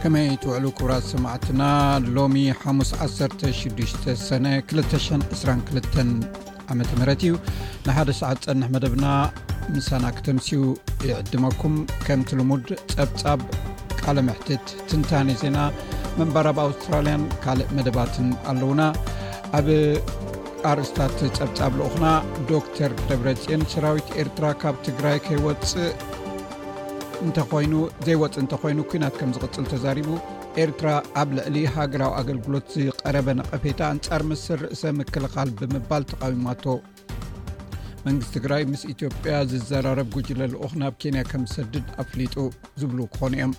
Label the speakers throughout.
Speaker 1: ከመይ ትውዕሉ ክብራት ሰማዕትና ሎሚ ሓሙስ 16 ሰነ 222 ዓ ም እዩ ንሓደ ሰዓት ፀንሕ መደብና ምሳና ክተምስኡ ይዕድመኩም ከምቲ ልሙድ ፀብፃብ ቃለ ምሕትት ትንታኒ ዜና መንባር ኣብ ኣውስትራልያን ካልእ መደባትን ኣለውና ኣብ ኣርእስታት ፀብፃብ ልኡክና ዶክተር ደብረፅን ሰራዊት ኤርትራ ካብ ትግራይ ከይወፅእ እንተኾይኑ ዘይወፅእ እንተኾይኑ ኩናት ከም ዝቕፅል ተዛሪቡ ኤርትራ ኣብ ልዕሊ ሃገራዊ ኣገልግሎት ዝቀረበ ነቐፌታ ኣንፃር ምስር ርእሰ ምክልኻል ብምባል ተቃዊማቶ መንግስቲ ትግራይ ምስ ኢትዮጵያ ዝዘራረብ ጉጅለ ልኡኽ ናብ ኬንያ ከም ዝሰድድ ኣፍሊጡ ዝብሉ ክኾኑ እዮም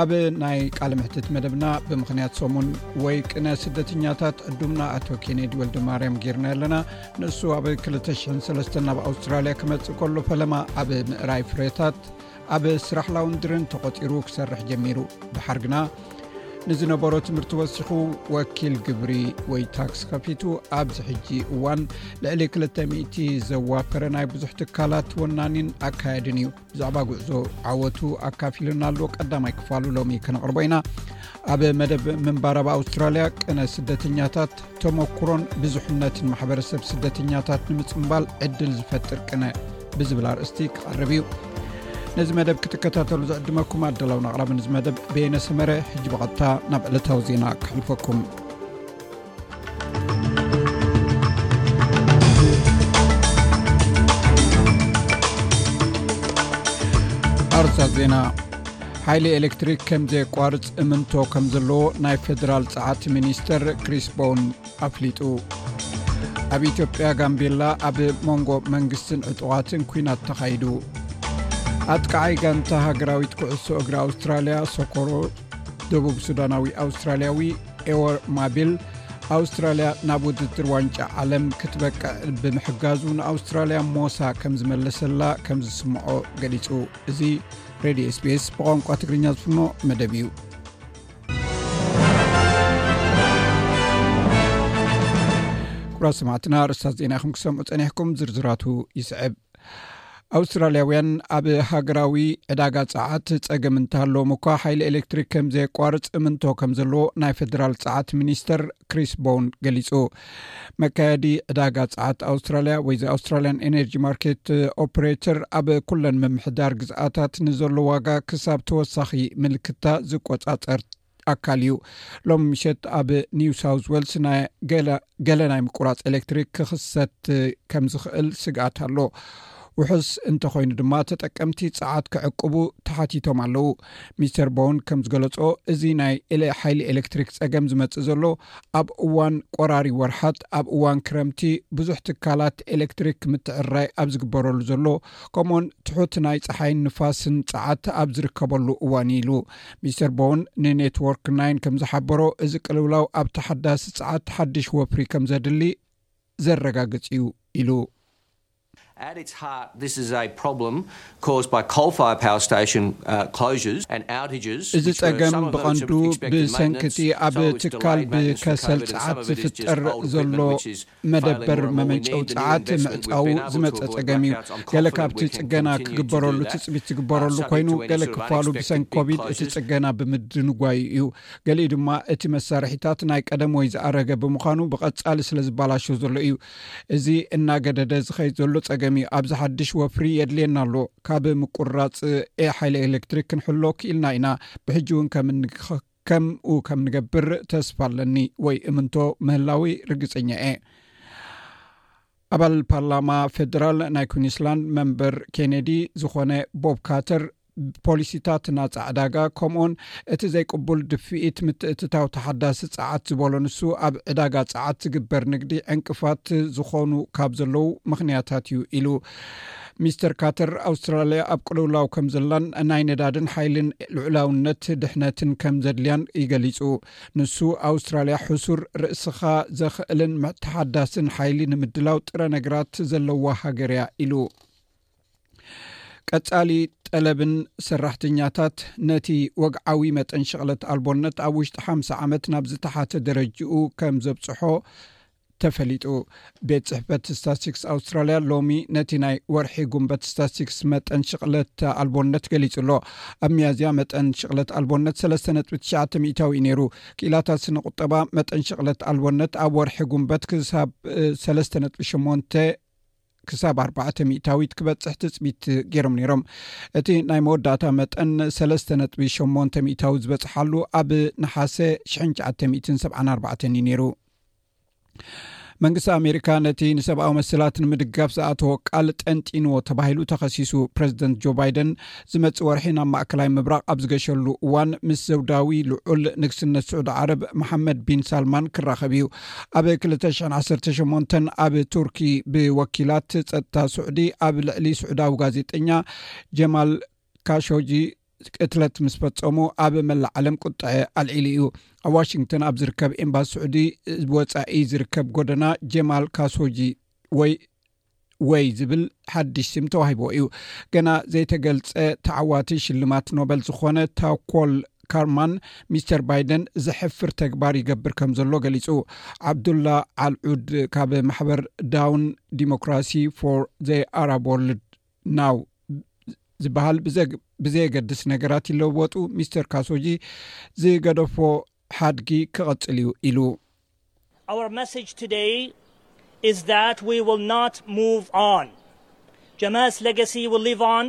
Speaker 1: ኣብ ናይ ቃል ምሕትት መደብና ብምኽንያት ሰሙን ወይ ቅነ ስደተኛታት ዕዱምና ኣቶ ኬነዲ ወልዲ ማርያም ጌርና ኣለና ንእሱ ኣብ 203 ናብ ኣውስትራልያ ክመፅእ ከሎ ፈለማ ኣብ ምእራይ ፍሬታት ኣብ ስራሕ ላውንድርን ተቆጢሩ ክሰርሕ ጀሚሩ ብሓር ግና ንዝነበሮ ትምህርቲ ወሲኹ ወኪል ግብሪ ወይ ታክስ ከፊቱ ኣብዚ ሕጂ እዋን ልዕሊ 200 ዘዋፈረ ናይ ብዙሕ ትካላት ወናኒን ኣካየድን እዩ ብዛዕባ ጉዕዞ ዓወቱ ኣካፊሉና ኣሎ ቀዳማይ ክፋሉ ሎሚ ከነቕርቦ ኢና ኣብ መደብ ምንባር ኣብ ኣውስትራልያ ቅነ ስደተኛታት ተመኩሮን ብዙሕነትን ማሕበረሰብ ስደተኛታት ንምፅምባል ዕድል ዝፈጥር ቅነ ብዝብል ኣርእስቲ ክቐርብ እዩ ነዚ መደብ ክትከታተሉ ዝዕድመኩም ኣደላውን ኣቕራብን ዝመደብ ቤነሰመረ ሕጂ ብቐጥታ ናብ ዕለታዊ ዜና ክሕልፈኩም ኣርሳት ዜና ሓይሊ ኤሌክትሪክ ከም ዘየቋርፅ እምንቶ ከም ዘለዎ ናይ ፌደራል ፀዓት ሚኒስተር ክሪስ ቦን ኣፍሊጡ ኣብ ኢትዮጵያ ጋምቤላ ኣብ መንጎ መንግስትን ዕጡቓትን ኩናት ተኻይዱ ኣጥቃዓይ ጋንታ ሃገራዊት ኩዕሶ እግሪ ኣውስትራልያ ሶኮሮ ደቡብ ሱዳናዊ ኣውስትራልያዊ ኤወር ማቢል ኣውስትራልያ ናብ ውድድር ዋንጫ ዓለም ክትበቅዕ ብምሕጋዙ ንኣውስትራልያ ሞሳ ከም ዝመለሰላ ከም ዝስምዖ ገሊጹ እዚ ሬድዮ ስፔስ ብቋንቋ ትግርኛ ዝፍኖ መደብ እዩ ኩራ ሰማዕትና ርስታት ዜና ይኹም ክሰምዑ ጸኒሕኩም ዝርዝራቱ ይስዕብ ኣውስትራልያውያን ኣብ ሃገራዊ ዕዳጋ ፀዓት ፀገም እንተሃለዎም እኳ ሓይሊ ኤሌክትሪክ ከም ዘየቋርፅ እምንቶ ከም ዘለዎ ናይ ፈደራል ፀዓት ሚኒስተር ክሪስ ቦውን ገሊፁ መካየዲ ዕዳጋ ፀዓት ኣውስትራልያ ወይ ዘ ኣውስትራልያን ኤነርጂ ማርኬት ኦፕሬተር ኣብ ኩለን ምምሕዳር ግዝኣታት ንዘሎ ዋጋ ክሳብ ተወሳኺ ምልክታ ዝቆፃፀር ኣካል እዩ ሎሚ ምሸት ኣብ ኒው ሳውት ወልስ ገለ ናይ ምቁራፅ ኤሌክትሪክ ክኽሰት ከም ዝኽእል ስግኣት ኣሎ ውሑስ እንተኮይኑ ድማ ተጠቀምቲ ፀዓት ክዕቅቡ ተሓቲቶም ኣለው ሚስተር ቦውን ከም ዝገለፆ እዚ ናይ ሓይሊ ኤሌክትሪክ ፀገም ዝመፅእ ዘሎ ኣብ እዋን ቆራሪ ወርሓት ኣብ እዋን ክረምቲ ብዙሕ ትካላት ኤሌክትሪክ ምትዕራይ ኣብ ዝግበረሉ ዘሎ ከምኡውን ትሑት ናይ ፀሓይን ንፋስን ፀዓት ኣብ ዝርከበሉ እዋን እዩ ኢሉ ሚስተር ቦውን ንኔትዎርክ ናይን ከም ዝሓበሮ እዚ ቅልውላው ኣብ ተሓዳሲ ፀዓት ሓድሽ ወፍሪ ከም ዘድሊ ዘረጋግፅ እዩ ኢሉ እዚ ፀገም ብቐንዱ ብሰንኪቲ ኣብ ትካል ብከሰል ፀዓት ዝፍጠር ዘሎ መደበር መመንጨዊ ፀዓት ምዕፃዉ ዝመፀ ፀገም እዩ። ገለ ካብቲ ፅገና ክግበረሉ ትፅቢት ዝግበረሉ ኮይኑ ገለ ክፋሉ ብሰንኪ ኮቪድ እቲ ፅገና ብምድንጓዩ እዩ። ገሊኡ ድማ እቲ መሳርሒታት ናይ ቀደም ወይ ዝኣረገ ብምዃኑ ብቐፃሊ ስለዝባላሾ ዘሎ እዩ። እዚ እናገደደ ዝኸይድ ዘሎ ፀገም እዩ። ኣብዚ ሓድሽ ወፍሪ የድልየና ኣሎ። ካብ ምቁርራፅ ሓይሊ ኤሌክትሪክ ክንሕሎ ክኢልና ኢና። ብሕጂ እውን ከም ከምኡ ከም ንገብር ተስፋ ኣለኒ ወይ እምንቶ ምህላዊ ርግጸኛ እየ። ኣባል ፓርላማ ፌደራል ናይ ኩንስላንድ መንበር ኬነዲ ዝኾነ ቦብ ካተር ፖሊሲታት ናፃ ዕዳጋ ከምኡውን እቲ ዘይቅቡል ድፍኢት ምትእትታው ተሓዳሲ ፀዓት ዝበሎ ንሱ ኣብ ዕዳጋ ፀዓት ዝግበር ንግዲ ዕንቅፋት ዝኾኑ ካብ ዘለዉ ምክንያታት እዩ ኢሉ ሚስተር ካተር ኣውስትራልያ ኣብ ቅልውላው ከም ዘላን ናይ ነዳድን ሓይልን ልዑላውነት ድሕነትን ከም ዘድልያን ይገሊጹ ንሱ ኣውስትራልያ ሕሱር ርእስኻ ዘኽእልን ምተሓዳስን ሓይሊ ንምድላው ጥረ ነገራት ዘለዋ ሃገር እያ ኢሉ ቀጻሊ ጠለብን ሰራሕተኛታት ነቲ ወግዓዊ መጠን ሸቕለት ኣልቦነት ኣብ ውሽጢ ሓምሳ ዓመት ናብ ዝተሓተ ደረጅኡ ከም ዘብጽሖ ተፈሊጡ። ቤት ጽሕፈት ስታስቲክስ ኣውስትራልያ ሎሚ ነቲ ናይ ወርሒ ጉንበት ስታስቲክስ መጠን ሽቕለት ኣልቦነት ገሊጹ ኣሎ። ኣብ ሚያዝያ መጠን ሽቕለት ኣልቦነት ሰለስተ ነጥቢ ትሽዓተ ሚእታዊ እዩ ነይሩ። ክኢላታት ስነ ቁጠባ መጠን ሽቕለት ኣልቦነት ኣብ ወርሒ ጉንበት ክሳብ ሰለስተ ነጥቢ ሸሞንተ፣ ክሳብ ኣርባዕተ ሚእታዊት ክበፅሕ ትፅቢት ገይሮም ነይሮም እቲ ናይ መወዳእታ መጠን ሰለስተ ነጥቢ ሸሞንተ ሚእታዊ ዝበፅሓሉ ኣብ ንሓሰ ሽሕን ትሸዓተ ሚእትን ሰብዓን ኣርባዕተን እዩ ነይሩ መንግስቲ ኣሜሪካ ነቲ ንሰብኣዊ መሰላት ንምድጋፍ ዝኣተዎ ቃል ጠንጢንዎ ተባሂሉ ተኸሲሱ ፕረዚደንት ጆ ባይደን ዝመጽእ ወርሒ ናብ ማእከላይ ምብራቕ ኣብ ዝገሸሉ እዋን ምስ ዘውዳዊ ልዑል ንግስነት ስዑዲ ዓረብ መሓመድ ቢን ሳልማን ክራኸብ እዩ። ኣብ 2018 ኣብ ቱርኪ ብወኪላት ጸጥታ ስዑዲ ኣብ ልዕሊ ስዑዳዊ ጋዜጠኛ ጀማል ካሾጂ ቅትለት ምስ ፈጸሙ ኣብ መላእ ዓለም ቁጥዐ ኣልዒሉ እዩ። ኣብ ዋሽንግተን ኣብ ዝርከብ ኤምባሲ ስዑዲ ወጻኢ ዝርከብ ጎደና ጀማል ካሶጂ ወይ ወይ ዝብል ሓድሽ ስም ተዋሂቦ እዩ ገና ዘይተገልፀ ተዓዋቲ ሽልማት ኖበል ዝኾነ ታኮል ካርማን ሚስተር ባይደን ዘሕፍር ተግባር ይገብር ከም ዘሎ ገሊፁ ዓብዱላ ዓልዑድ ካብ ማሕበር ዳውን ዲሞክራሲ ፎር ዘይ ኣራቦርልድ ናው ዝበሃል ብዘየገድስ ነገራት ይለወጡ ሚስተር ካሶጂ ዝገደፎ ሓድጊ ክቐፅል እዩ ኢሉ
Speaker 2: Our message today is that we will not move on. Jamal's legacy will live on.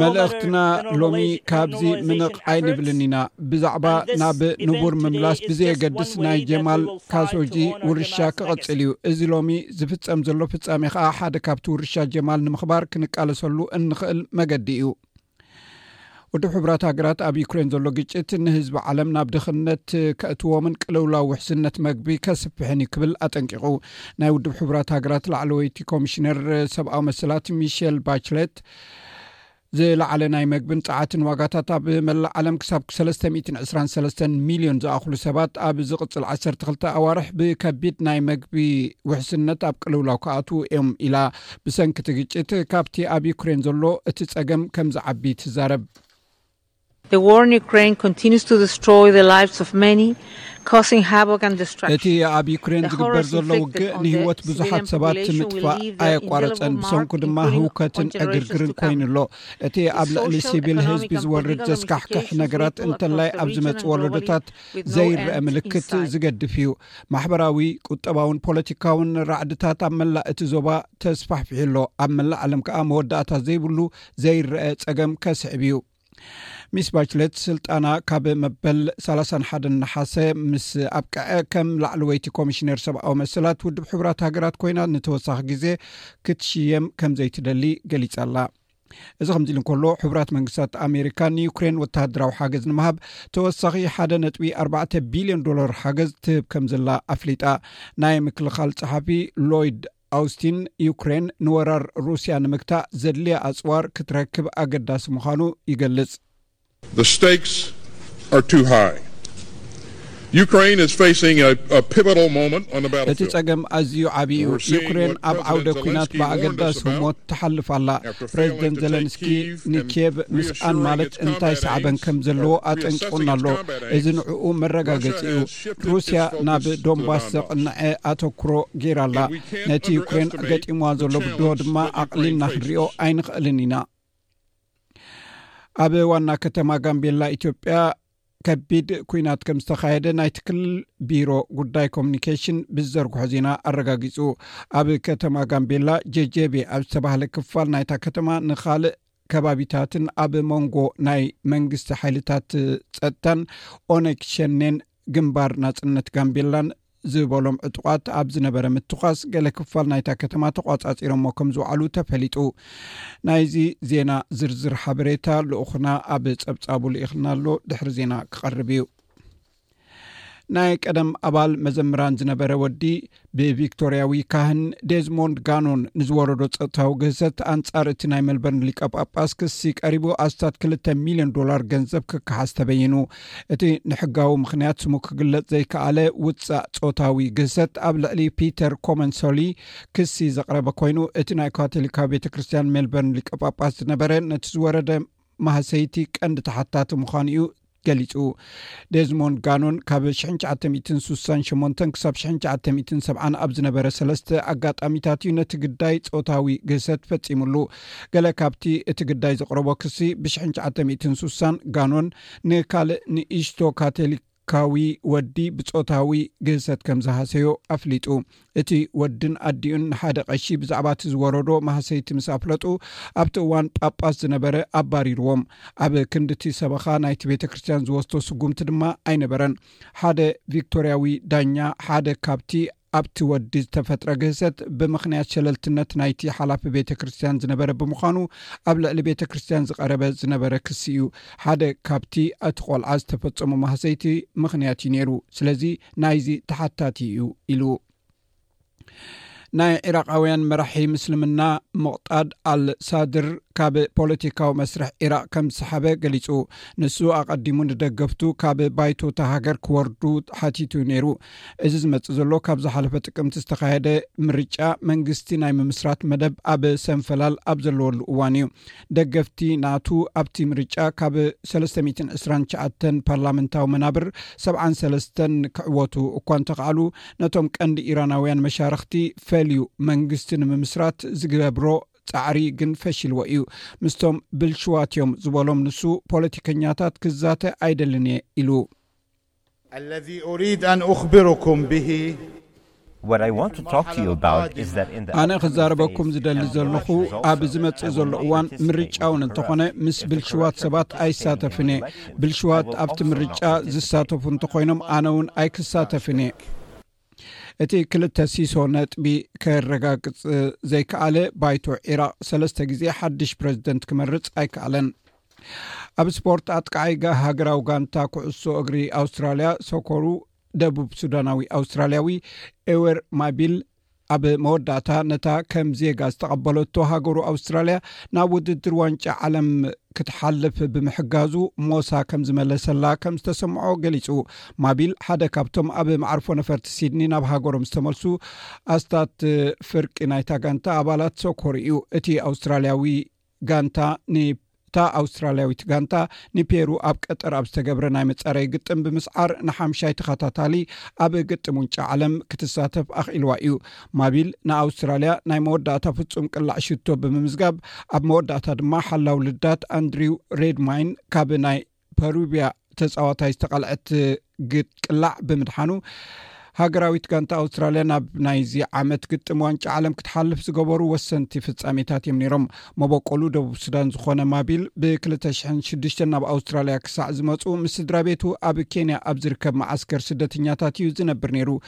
Speaker 1: መልእኽትና ሎሚ ካብዚ ምንቕ ኣይንብልን ኢና ብዛዕባ ናብ ንቡር ምምላስ ብዘየገድስ ናይ ጀማል ካሶጂ ውርሻ ክቐፅል እዩ እዚ ሎሚ ዝፍፀም ዘሎ ፍፃሜ ከዓ ሓደ ካብቲ ውርሻ ጀማል ንምኽባር ክንቃለሰሉ እንኽእል መገዲ እዩ ውድብ ሕቡራት ሃገራት ኣብ ዩክሬን ዘሎ ግጭት ንህዝቢ ዓለም ናብ ድኽነት ከእትዎምን ቅልውላው ውሕስነት መግቢ ከስፍሕን እዩ ክብል ኣጠንቂቑ ናይ ውድብ ሕቡራት ሃገራት ላዕለወይቲ ኮሚሽነር ሰብኣዊ መሰላት ሚሸል ባችለት ዝለዓለ ናይ መግብን ፀዓትን ዋጋታት ኣብ መላእ ዓለም ክሳብ 323 ሚልዮን ዝኣኽሉ ሰባት ኣብ ዝቕፅል 12 ኣዋርሕ ብከቢድ ናይ መግቢ ውሕስነት ኣብ ቅልውላው ክኣትዉ እዮም ኢላ ብሰንኪ እቲ ግጭት ካብቲ ኣብ ዩክሬን ዘሎ እቲ ጸገም ከም ዝዓቢ ትዛረብ። እቲ ኣብ ዩክሬን ዝግበር ዘሎ ውግእ ንህይወት ብዙሓት ሰባት ምጥፋእ ኣየቋረጸን፣ ብሰንኩ ድማ ህውከትን ዕግርግርን ኮይኑ ኣሎ። እቲ ኣብ ልዕሊ ሲቪል ህዝቢ ዝወርድ ዘስካሕክሕ ነገራት እንተላይ ኣብ ዝመጽእ ወለዶታት ዘይረኣ ምልክት ዝገድፍ እዩ። ማሕበራዊ፣ ቁጠባውን ፖለቲካውን ራዕድታት ኣብ መላእ እቲ ዞባ ተስፋሕፊሑ ኣሎ፣ ኣብ መላእ ዓለም ከኣ መወዳእታ ዘይብሉ ዘይረኣ ጸገም ከስዕብ እዩ። ሚስ ባችለት ስልጣና ካብ መበል ሰላሳን ሓደን ነሓሰ ምስ ኣብቀዐ ከም ላዕለወይቲ ኮሚሽነር ሰብኣዊ መሰላት ውድብ ሕቡራት ሃገራት ኮይና ንተወሳኺ ግዜ ክትሽየም ከም ዘይትደሊ ገሊጻ ኣላ። እዚ ከምዚ ኢሉ እንከሎ ሕቡራት መንግስታት ኣሜሪካ ንዩክሬን ወተሃደራዊ ሓገዝ ንምሃብ ተወሳኺ ሓደ ነጥቢ ኣርባዕተ ቢልዮን ዶላር ሓገዝ ትህብ ከም ዘላ ኣፍሊጣ ናይ ምክልኻል ፀሓፊ ሎይድ ኣውስቲን ዩክሬን ንወራር ሩስያ ንምግታእ ዘድልያ ኣፅዋር ክትረክብ ኣገዳሲ ምዃኑ ይገልፅ
Speaker 3: The stakes are too high. Ukraine is facing a pivotal moment on the battlefield.
Speaker 1: እቲ ጸገም ኣዝዩ ዓቢ እዩ። ዩክሬን ኣብ ዓውደ ኲናት ብኣገዳሲ ህሞት ትሓልፍ ኣላ። ፕረዚደንት ዘለንስኪ ንኪየቭ ምስኣን ማለት እንታይ ሳዕበን ከም ዘለዎ ኣጠንቂቑና ኣሎ። እዚ ንዕኡ መረጋገጺ እዩ። ሩስያ ናብ ዶንባስ ዘቕነዐ ኣተኩሮ ገይራ ኣላ። ነቲ ዩክሬን ገጢምዋ ዘሎ ብድሆ ድማ ኣቕሊልና ክንሪኦ ኣይንኽእልን ኢና። ኣብ ዋና ከተማ ጋምቤላ ኢትዮጵያ ከቢድ ኩናት ከም ዝተካየደ ናይቲ ክልል ቢሮ ጉዳይ ኮሚኒኬሽን ብዝዘርግሖ ዜና ኣረጋጊፁ ኣብ ከተማ ጋምቤላ ጀጀቤ ኣብ ዝተባሃለ ክፋል ናይታ ከተማ ንካልእ ከባቢታትን ኣብ መንጎ ናይ መንግስቲ ሓይልታት ፀጥታን ኦነግ ሸኔን ግንባር ናጽነት ጋምቤላን ዝበሎም ዕጡቓት ኣብ ዝነበረ ምትዃስ ገለ ክፋል ናይታ ከተማ ተቋጻጺሮሞ ከም ዝውዓሉ ተፈሊጡ ናይዚ ዜና ዝርዝር ሓበሬታ ልኡኹና ኣብ ጸብጻቡ ልኢኽልና ኣሎ ድሕሪ ዜና ክቐርብ እዩ ናይ ቀደም ኣባል መዘምራን ዝነበረ ወዲ ብቪክቶርያዊ ካህን ዴዝሞንድ ጋኖን ንዝወረዶ ፀጥታዊ ግህሰት ኣንፃር እቲ ናይ መልበርን ሊቀ ጳጳስ ክሲ ቀሪቡ ኣስታት 2ልተ ሚልዮን ዶላር ገንዘብ ክከሓስ ተበይኑ እቲ ንሕጋዊ ምክንያት ስሙ ክግለፅ ዘይከኣለ ውፃእ ፆታዊ ግህሰት ኣብ ልዕሊ ፒተር ኮመንሶሊ ክሲ ዘቕረበ ኮይኑ እቲ ናይ ካቶሊካዊ ቤተ ክርስትያን ሜልበርን ሊቀ ጳጳስ ዝነበረ ነቲ ዝወረደ ማህሰይቲ ቀንዲ ተሓታቲ ምዃኑ እዩ ገሊጹ ደዝሞንድ ጋኖን ካብ 968 ክሳብ 970 ኣብ ዝነበረ ሰለስተ ኣጋጣሚታት እዩ ነቲ ግዳይ ፆታዊ ግህሰት ፈፂሙሉ ገለ ካብቲ እቲ ግዳይ ዘቕረቦ ክሲ ብ960 ጋኖን ንካልእ ንእሽቶ ካቶሊክ ካዊ ወዲ ብጾታዊ ግህሰት ከም ዝሃሰዮ ኣፍሊጡ። እቲ ወድን ኣዲኡን ንሓደ ቀሺ ብዛዕባቲ ዝወረዶ ማህሰይቲ ምስ ኣፍለጡ፣ ኣብቲ እዋን ጳጳስ ዝነበረ ኣባሪርዎም። ኣብ ክንዲቲ ሰበኻ ናይቲ ቤተ ክርስትያን ዝወስዶ ስጉምቲ ድማ ኣይነበረን። ሓደ ቪክቶርያዊ ዳኛ ሓደ ካብቲ ኣብቲ ወዲ ዝተፈጥረ ግህሰት ብምኽንያት ሸለልትነት ናይቲ ሓላፊ ቤተ ክርስትያን ዝነበረ ብምዃኑ ኣብ ልዕሊ ቤተ ክርስትያን ዝቐረበ ዝነበረ ክሲ እዩ። ሓደ ካብቲ እቲ ቆልዓ ዝተፈጸሙ ማህሰይቲ ምኽንያት እዩ ነይሩ። ስለዚ ናይዚ ተሓታቲ እዩ ኢሉ። ናይ ዒራቃውያን መራሒ ምስልምና ምቕጣድ ኣልሳድር ካብ ፖለቲካዊ መስርሕ ዒራቅ ከም ዝሰሓበ ገሊጹ። ንሱ ኣቐዲሙ ንደገፍቱ ካብ ባይቶታ ሃገር ክወርዱ ሓቲቱ ነይሩ። እዚ ዝመፅእ ዘሎ ካብ ዝሓለፈ ጥቅምቲ ዝተኻየደ ምርጫ መንግስቲ ናይ ምምስራት መደብ ኣብ ሰንፈላል ኣብ ዘለወሉ እዋን እዩ ደገፍቲ ናቱ ኣብቲ ምርጫ ካብ 329 ፓርላመንታዊ መናብር 73 ክዕወቱ እኳ እንተኸኣሉ ነቶም ቀንዲ ኢራናውያን መሻርክቲ ፈልዩ መንግስቲ ንምምስራት ዝግገብሮ ፃዕሪ ግን ፈሽልዎ እዩ ምስቶም ብልሽዋት እዮም ዝበሎም ንሱ ፖለቲከኛታት ክዛተ ኣይደልን እየ ኢሉ ኣነ ክዛረበኩም ዝደሊ ዘለኹ ኣብ ዝመፅእ ዘሎ እዋን ምርጫ ውን እንተኾነ ምስ ብልሽዋት ሰባት ኣይሳተፍን እየ ብልሽዋት ኣብቲ ምርጫ ዝሳተፉ እንተኾይኖም ኣነ ውን ኣይክሳተፍን እየ እቲ ክልተ ሲሶ ነጥቢ ከረጋግፅ ዘይከኣለ ባይቶ ዒራቅ ሰለስተ ግዜ ሓድሽ ፕረዚደንት ክመርፅ ኣይከኣለን። ኣብ ስፖርት ኣጥቃዓይ ሃገራዊ ጋንታ ኩዕሶ እግሪ ኣውስትራልያ ሶኮሩ ደቡብ ሱዳናዊ ኣውስትራልያዊ ኤወር ማቢል ኣብ መወዳእታ ነታ ከም ዜጋ ዝተቐበለቶ ሃገሩ ኣውስትራልያ ናብ ውድድር ዋንጫ ዓለም ክትሓልፍ ብምሕጋዙ ሞሳ ከም ዝመለሰላ ከም ዝተሰምዖ ገሊጹ ማቢል ሓደ ካብቶም ኣብ መዓርፎ ነፈርቲ ሲድኒ ናብ ሃገሮም ዝተመልሱ ኣስታት ፍርቂ ናይታ ጋንታ ኣባላት ሶኮር እዩ እቲ ኣውስትራልያዊ ጋንታ ን እታ ኣውስትራልያዊት ጋንታ ንፔሩ ኣብ ቀጠር ኣብ ዝተገብረ ናይ መፃረይ ግጥም ብምስዓር ንሓምሻይ ተኸታታሊ ኣብ ግጥም ውንጫ ዓለም ክትሳተፍ ኣኽኢልዋ እዩ ማቢል ንኣውስትራልያ ናይ መወዳእታ ፍጹም ቅላዕ ሽቶ ብምምዝጋብ ኣብ መወዳእታ ድማ ሓላው ልዳት ኣንድሪው ሬድማይን ካብ ናይ ፐሩብያ ተጻዋታይ ዝተቐልዐት ግጥ ቅላዕ ብምድሓኑ ሃገራዊት ጋንታ ኣውስትራልያ ናብ ናይዚ ዓመት ግጥም ዋንጫ ዓለም ክትሓልፍ ዝገበሩ ወሰንቲ ፍጻሜታት እዮም ነይሮም መበቆሉ ደቡብ ሱዳን ዝኾነ ማቢል ብ206 ናብ ኣውስትራልያ ክሳዕ ዝመፁ ምስ ስድራ ቤቱ ኣብ ኬንያ ኣብ ዝርከብ መዓስከር ስደተኛታት እዩ ዝነብር ነይሩ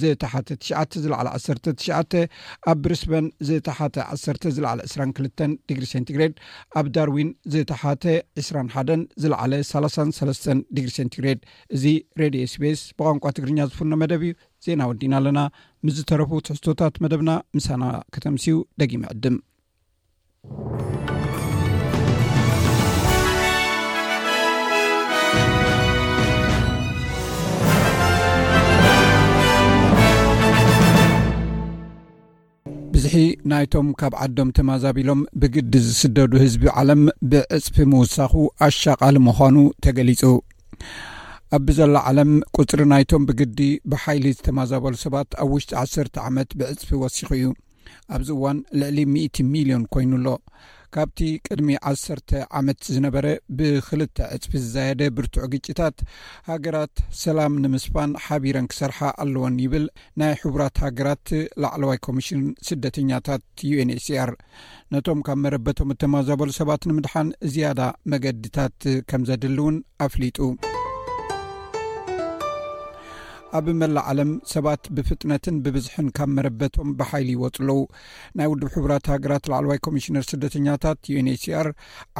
Speaker 1: ዝተሓተ ትሽዓተ ዝለዓለ ዓሰርተ ትሽዓተ፣ ኣብ ብሪስበን ዝተሓተ ዓሰርተ ዝለዓለ ዕስራን ክልተን ዲግሪ ሴንቲግሬድ፣ ኣብ ዳርዊን ዝተሓተ ዕስራን ሓደን ዝለዓለ ሰላሳን ሰለስተን ዲግሪ ሴንቲግሬድ። እዚ ሬድዮ ኤስቤስ ብቋንቋ ትግርኛ ዝፍኖ መደብ እዩ። ዜና ወዲእና ኣለና። ምስ ዝተረፉ ትሕዝቶታት መደብና ምሳና ከተምስዩ ደጊመ ዕድም። ብዝሒ ናይቶም ካብ ዓዶም ተማዛቢሎም ብግዲ ዝስደዱ ህዝቢ ዓለም ብዕፅፊ ምውሳኹ ኣሻቓሊ ምዃኑ ተገሊጹ ኣብ ብዘሎ ዓለም ቁፅሪ ናይቶም ብግዲ ብሓይሊ ዝተማዛበሉ ሰባት ኣብ ውሽጢ ዓሰርተ ዓመት ብዕፅፊ ወሲኹ እዩ ኣብዚ እዋን ልዕሊ ሚእቲ ሚልዮን ኮይኑ ኣሎ ካብቲ ቅድሚ ዓሰርተ ዓመት ዝነበረ ብክልተ ዕፅፊ ዝዛየደ ብርቱዕ ግጭታት ሃገራት ሰላም ንምስፋን ሓቢረን ክሰርሓ ኣለዎን ይብል ናይ ሕቡራት ሃገራት ላዕለዋይ ኮሚሽን ስደተኛታት ዩኤንኤችሲኣር ነቶም ካብ መረበቶም እተማዛበሉ ሰባት ንምድሓን ዝያዳ መገድታት ከም ዘድሊ እውን ኣፍሊጡ ኣብ መላእ ዓለም ሰባት ብፍጥነትን ብብዝሕን ካብ መረበቶም ብሓይሊ ይወፁ ኣለዉ ናይ ውድብ ሕቡራት ሃገራት ላዕለዋይ ኮሚሽነር ስደተኛታት ዩንችሲኣር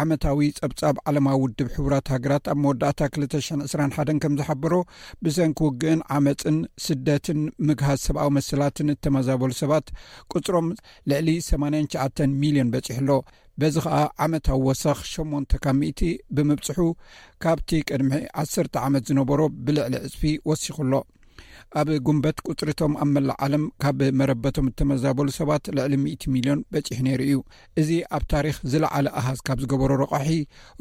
Speaker 1: ዓመታዊ ፀብፃብ ዓለማዊ ውድብ ሕቡራት ሃገራት ኣብ መወዳእታ 221 ከም ዝሓበሮ ብሰንኪ ውግእን ዓመፅን ስደትን ምግሃዝ ሰብኣዊ መሰላትን እተመዛበሉ ሰባት ቁፅሮም ልዕሊ 89 ሚልዮን በፂሑ ኣሎ በዚ ኸኣ ዓመታዊ ወሰኽ ሸሞንተ ካብ ሚእቲ ብምብጽሑ ካብቲ ቅድሚ ዓሰርተ ዓመት ዝነበሮ ብልዕሊ ዕጽፊ ወሲኹ ኣሎ። ኣብ ጉንበት ቁጽሪቶም ኣብ መላእ ዓለም ካብ መረበቶም እተመዛበሉ ሰባት ልዕሊ ሚእቲ ሚልዮን በጺሑ ነይሩ እዩ። እዚ ኣብ ታሪኽ ዝለዓለ ኣሃዝ ካብ ዝገበሮ ረቋሒ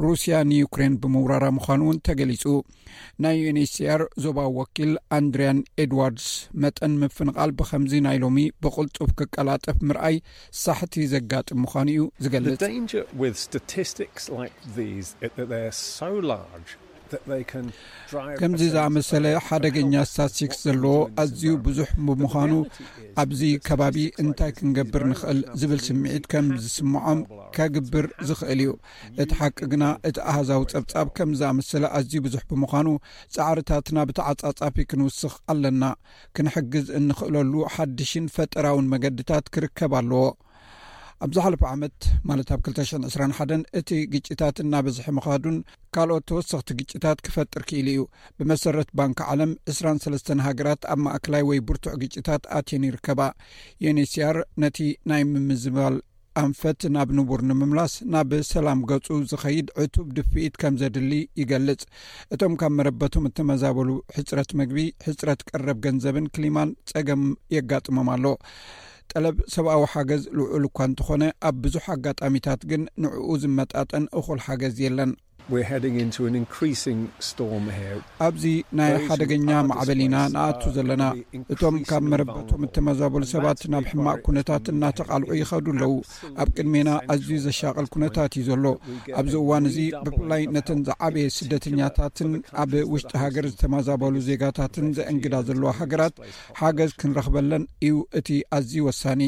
Speaker 1: ሩስያ ንዩክሬን ብምውራራ ምዃኑ እውን ተገሊጹ። ናይ ዩኤንኤችሲኣር ዞባዊ ወኪል ኣንድርያን ኤድዋርድስ መጠን ምፍንቓል ብከምዚ ናይ ሎሚ ብቕልጡፍ ክቀላጠፍ ምርኣይ ሳሕቲ ዘጋጥም ምዃኑ እዩ ዝገልጽ። ከምዚ ዝኣመሰለ ሓደገኛ ስታትስቲክስ ዘለዎ ኣዝዩ ብዙሕ ብምዃኑ ኣብዚ ከባቢ እንታይ ክንገብር ንኽእል ዝብል ስምዒት ከም ዝስምዖም ከግብር ዝኽእል እዩ። እቲ ሓቂ ግና እቲ ኣሃዛዊ ጸብጻብ ከም ዝኣመሰለ ኣዝዩ ብዙሕ ብምዃኑ ጻዕርታትና ብተዓጻጻፊ ክንውስኽ ኣለና። ክንሕግዝ እንኽእለሉ ሓድሽን ፈጠራውን መገድታት ክርከብ ኣለዎ። ኣብ ዝሓለፈ ዓመት ማለት ኣብ 221 እቲ ግጭታት እናበዝሐ ምኻዱን ካልኦት ተወሰኽቲ ግጭታት ክፈጥር ክኢሉ እዩ ብመሰረት ባንኪ ዓለም 23 ሃገራት ኣብ ማእክላይ ወይ ብርቱዕ ግጭታት ኣትየን ይርከባ ዩኒስያር ነቲ ናይ ምምዝባል ኣንፈት ናብ ንቡር ንምምላስ ናብ ሰላም ገጹ ዝኸይድ ዕቱብ ድፍኢት ከም ዘድሊ ይገልጽ። እቶም ካብ መረበቶም እተመዛበሉ ሕጽረት መግቢ፣ ሕጽረት ቀረብ ገንዘብን ክሊማን ጸገም የጋጥሞም ኣሎ። ጠለብ ሰብኣዊ ሓገዝ ልዑል እኳ እንተኾነ ኣብ ብዙሕ ኣጋጣሚታት ግን ንዕኡ ዝመጣጠን እኹል ሓገዝ የለን። ኣብዚ ናይ ሓደገኛ ማዕበል ኢና ንኣቱ ዘለና። እቶም ካብ መረበቶም እተመዛበሉ ሰባት ናብ ሕማቕ ኵነታት እናተቓልዑ ይኸዱ ኣለዉ። ኣብ ቅድሜና ኣዝዩ ዘሻቕል ኵነታት እዩ ዘሎ። ኣብዚ እዋን እዚ ብፍላይ ነተን ዝዓበየ ስደተኛታትን ኣብ ውሽጢ ሃገር ዝተመዛበሉ ዜጋታትን ዘእንግዳ ዘለዋ ሃገራት ሓገዝ ክንረኽበለን እዩ እቲ ኣዝዩ ወሳኒ።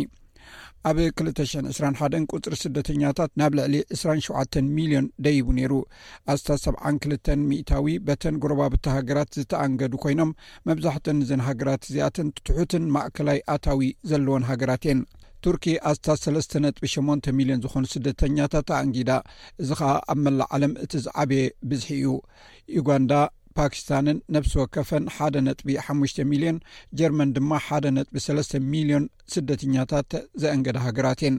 Speaker 1: ኣብ 221 ቁፅሪ ስደተኛታት ናብ ልዕሊ 27 ሚልዮን ደይቡ ነይሩ ኣስታ 72 ሚታዊ በተን ጎረባብቲ ሃገራት ዝተኣንገዱ ኮይኖም መብዛሕተን እዘን ሃገራት እዚኣተን ትሑትን ማእከላይ ኣታዊ ዘለዎን ሃገራት እየን ቱርኪ ኣስታ 3 ነጥቢ 8 ሚልዮን ዝኾኑ ስደተኛታት ኣንጊዳ እዚ ከዓ ኣብ መላእ ዓለም እቲ ዝዓበየ ብዝሒ እዩ ዩጋንዳ ፓኪስታንን ነብሲ ወከፈን ሓደ ነጥቢ ሓሙሽተ ሚልዮን ጀርመን ድማ ሓደ ነጥቢ ሰለስተ ሚልዮን ስደተኛታት ዘእንገዳ ሃገራት እየን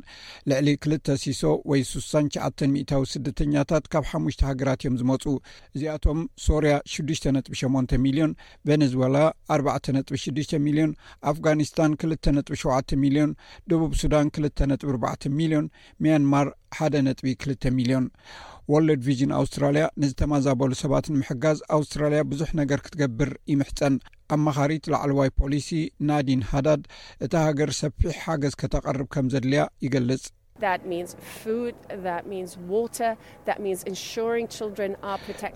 Speaker 1: ልዕሊ ክልተ ሲሶ ወይ ሱሳን ሸዓተ ሚታዊ ስደተኛታት ካብ ሓሙሽተ ሃገራት እዮም ዝመፁ እዚኣቶም ሶርያ ሽዱሽተ ነጥቢ ሸሞንተ ሚልዮን ቨነዝወላ ኣርባዕተ ነጥቢ ሽዱሽተ ሚልዮን ኣፍጋኒስታን ክልተ ነጥቢ ሸውዓተ ሚልዮን ደቡብ ሱዳን ክልተ ነጥቢ ኣርባዕተ ሚልዮን ምያንማር ሓደ ነጥቢ ክልተ ሚልዮን ወርልድ ቪዥን ኣውስትራልያ ንዝተማዛበሉ ሰባት ንምሕጋዝ ኣውስትራልያ ብዙሕ ነገር ክትገብር ይምሕፀን ኣማኻሪት ላዕለዋይ ፖሊሲ ናዲን ሃዳድ እታ ሃገር ሰፊሕ ሓገዝ ከተቐርብ ከም ዘድልያ ይገልጽ።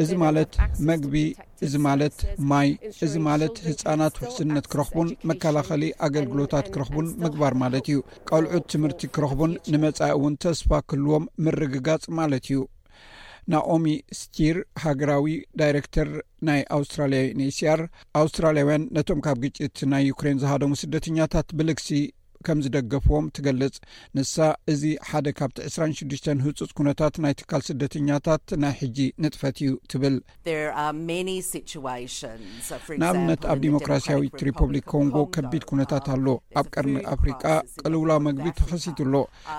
Speaker 1: እዚ ማለት መግቢ፣ እዚ ማለት ማይ፣ እዚ ማለት ህጻናት ውሕስነት ክረኽቡን መከላኸሊ ኣገልግሎታት ክረኽቡን ምግባር ማለት እዩ። ቈልዑት ትምህርቲ ክረኽቡን ንመጻኢ እውን ተስፋ ክህልዎም ምርግጋጽ ማለት እዩ። ናኦሚ ስቲር ሃገራዊ ዳይረክተር ናይ ኣውስትራልያ ዩንስያር ኣውስትራልያውያን ነቶም ካብ ግጭት ናይ ዩክሬን ዝሃደሙ ስደተኛታት ብልግሲ ከም ዝደገፍዎም ትገልጽ ንሳ እዚ ሓደ ካብቲ 26ዱሽተ ህፁፅ ኩነታት ናይ ትካል ስደተኛታት ናይ ሕጂ ንጥፈት እዩ ትብል ንኣብነት ኣብ ዲሞክራስያዊት ሪፐብሊክ ኮንጎ ከቢድ ኩነታት ኣሎ ኣብ ቀርሚ ኣፍሪቃ ቅልውላ መግቢ ተኸሲቱ ኣሎ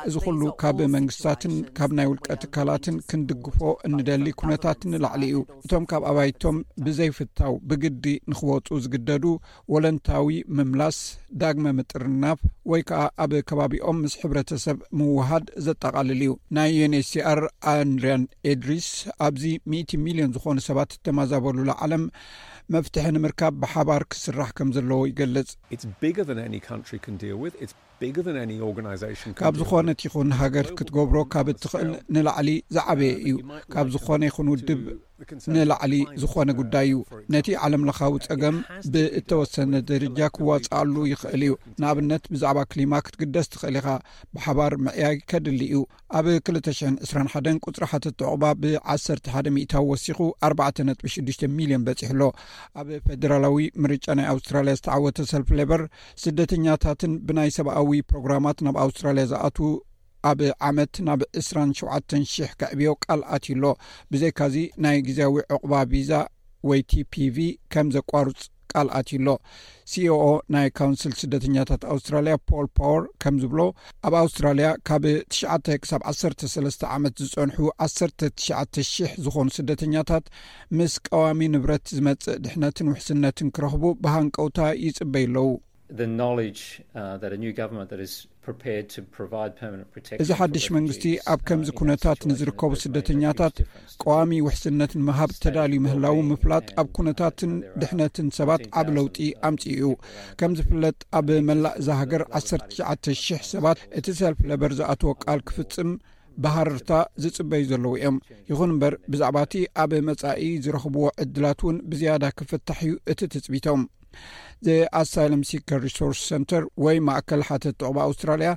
Speaker 1: እዚ ኩሉ ካብ መንግስታትን ካብ ናይ ውልቀ ትካላትን ክንድግፎ እንደሊ ኩነታት ንላዕሊ እዩ እቶም ካብ ኣባይቶም ብዘይፍታው ብግዲ ንክወፁ ዝግደዱ ወለንታዊ ምምላስ ዳግመ ምጥርናፍ ወይ ከዓ ኣብ ከባቢኦም ምስ ሕብረተሰብ ምውሃድ ዘጠቃልል እዩ ናይ ዩንስኣር ኣንድርያን ኤድሪስ ኣብዚ 100 ሚሊዮን ዝኾኑ ሰባት እተማዛበሉላ ዓለም መፍትሒ ንምርካብ ብሓባር ክስራሕ ከም ዘለዎ ይገልፅ ካብ ዝኾነት ይኹን ሃገር ክትገብሮ ካብ እትኽእል ንላዕሊ ዝዓበየ እዩ ካብ ዝኾነ ይኹን ውድብ ንላዕሊ ዝኾነ ጉዳይ እዩ ነቲ ዓለም ለኻዊ ፀገም ብእተወሰነ ደረጃ ክዋፅኣሉ ይኽእል እዩ ንኣብነት ብዛዕባ ክሊማ ክትግደስ ትኽእል ኢኻ ብሓባር ምዕያይ ከድሊ እዩ ኣብ 221 ቁፅሪ ሓተቲ ዕቑባ ብ11 ሚታዊ ወሲኹ 4.6 ሚልዮን በፂሑ ኣሎ ኣብ ፌደራላዊ ምርጫ ናይ ኣውስትራልያ ዝተዓወተ ሰልፊ ሌበር ስደተኛታትን ብናይ ሰብኣዊ ፕሮግራማት ናብ ኣውስትራልያ ዝኣትዉ ኣብ ዓመት ናብ 27000 ከዕብዮ ቃል ኣትዩ ኣሎ ብዘይካዚ ናይ ግዜያዊ ዕቑባ ቪዛ ወይ ቲፒቪ ከም ዘቋርፅ ቃል ኣትዩ ኣሎ ሲኦኦ ናይ ካውንስል ስደተኛታት ኣውስትራልያ ፖል ፓወር ከም ዝብሎ ኣብ ኣውስትራልያ ካብ ትሽዓተ ክሳብ ዓሰርተ ሰለስተ ዓመት ዝፀንሑ ዓሰርተ ትሽዓተ ሽሕ ዝኾኑ ስደተኛታት ምስ ቀዋሚ ንብረት ዝመፅእ ድሕነትን ውሕስነትን ክረኽቡ ብሃንቀውታ ይፅበዩ ኣለዉ እዚ ሓድሽ መንግስቲ ኣብ ከምዚ ኩነታት ንዝርከቡ ስደተኛታት ቀዋሚ ውሕስነት ንምሃብ ተዳልዩ ምህላው ምፍላጥ ኣብ ኩነታትን ድሕነትን ሰባት ዓብ ለውጢ ኣምፅኡ እዩ ከም ዝፍለጥ ኣብ መላእ እዛ ሃገር 1ሸ ሰባት እቲ ሰልፍ ለበር ዝኣተወ ቃል ክፍፅም ብሃርርታ ዝፅበዩ ዘለዉ እዮም ይኹን እምበር ብዛዕባ እቲ ኣብ መፃኢ ዝረኽብዎ ዕድላት እውን ብዝያዳ ክፍታሕ እዩ እቲ ትፅቢቶም ኣሳይለም ሲከር ሪሶርስ ሰንተር ወይ ማእከል ሓተት ጥቕባ ኣውስትራልያ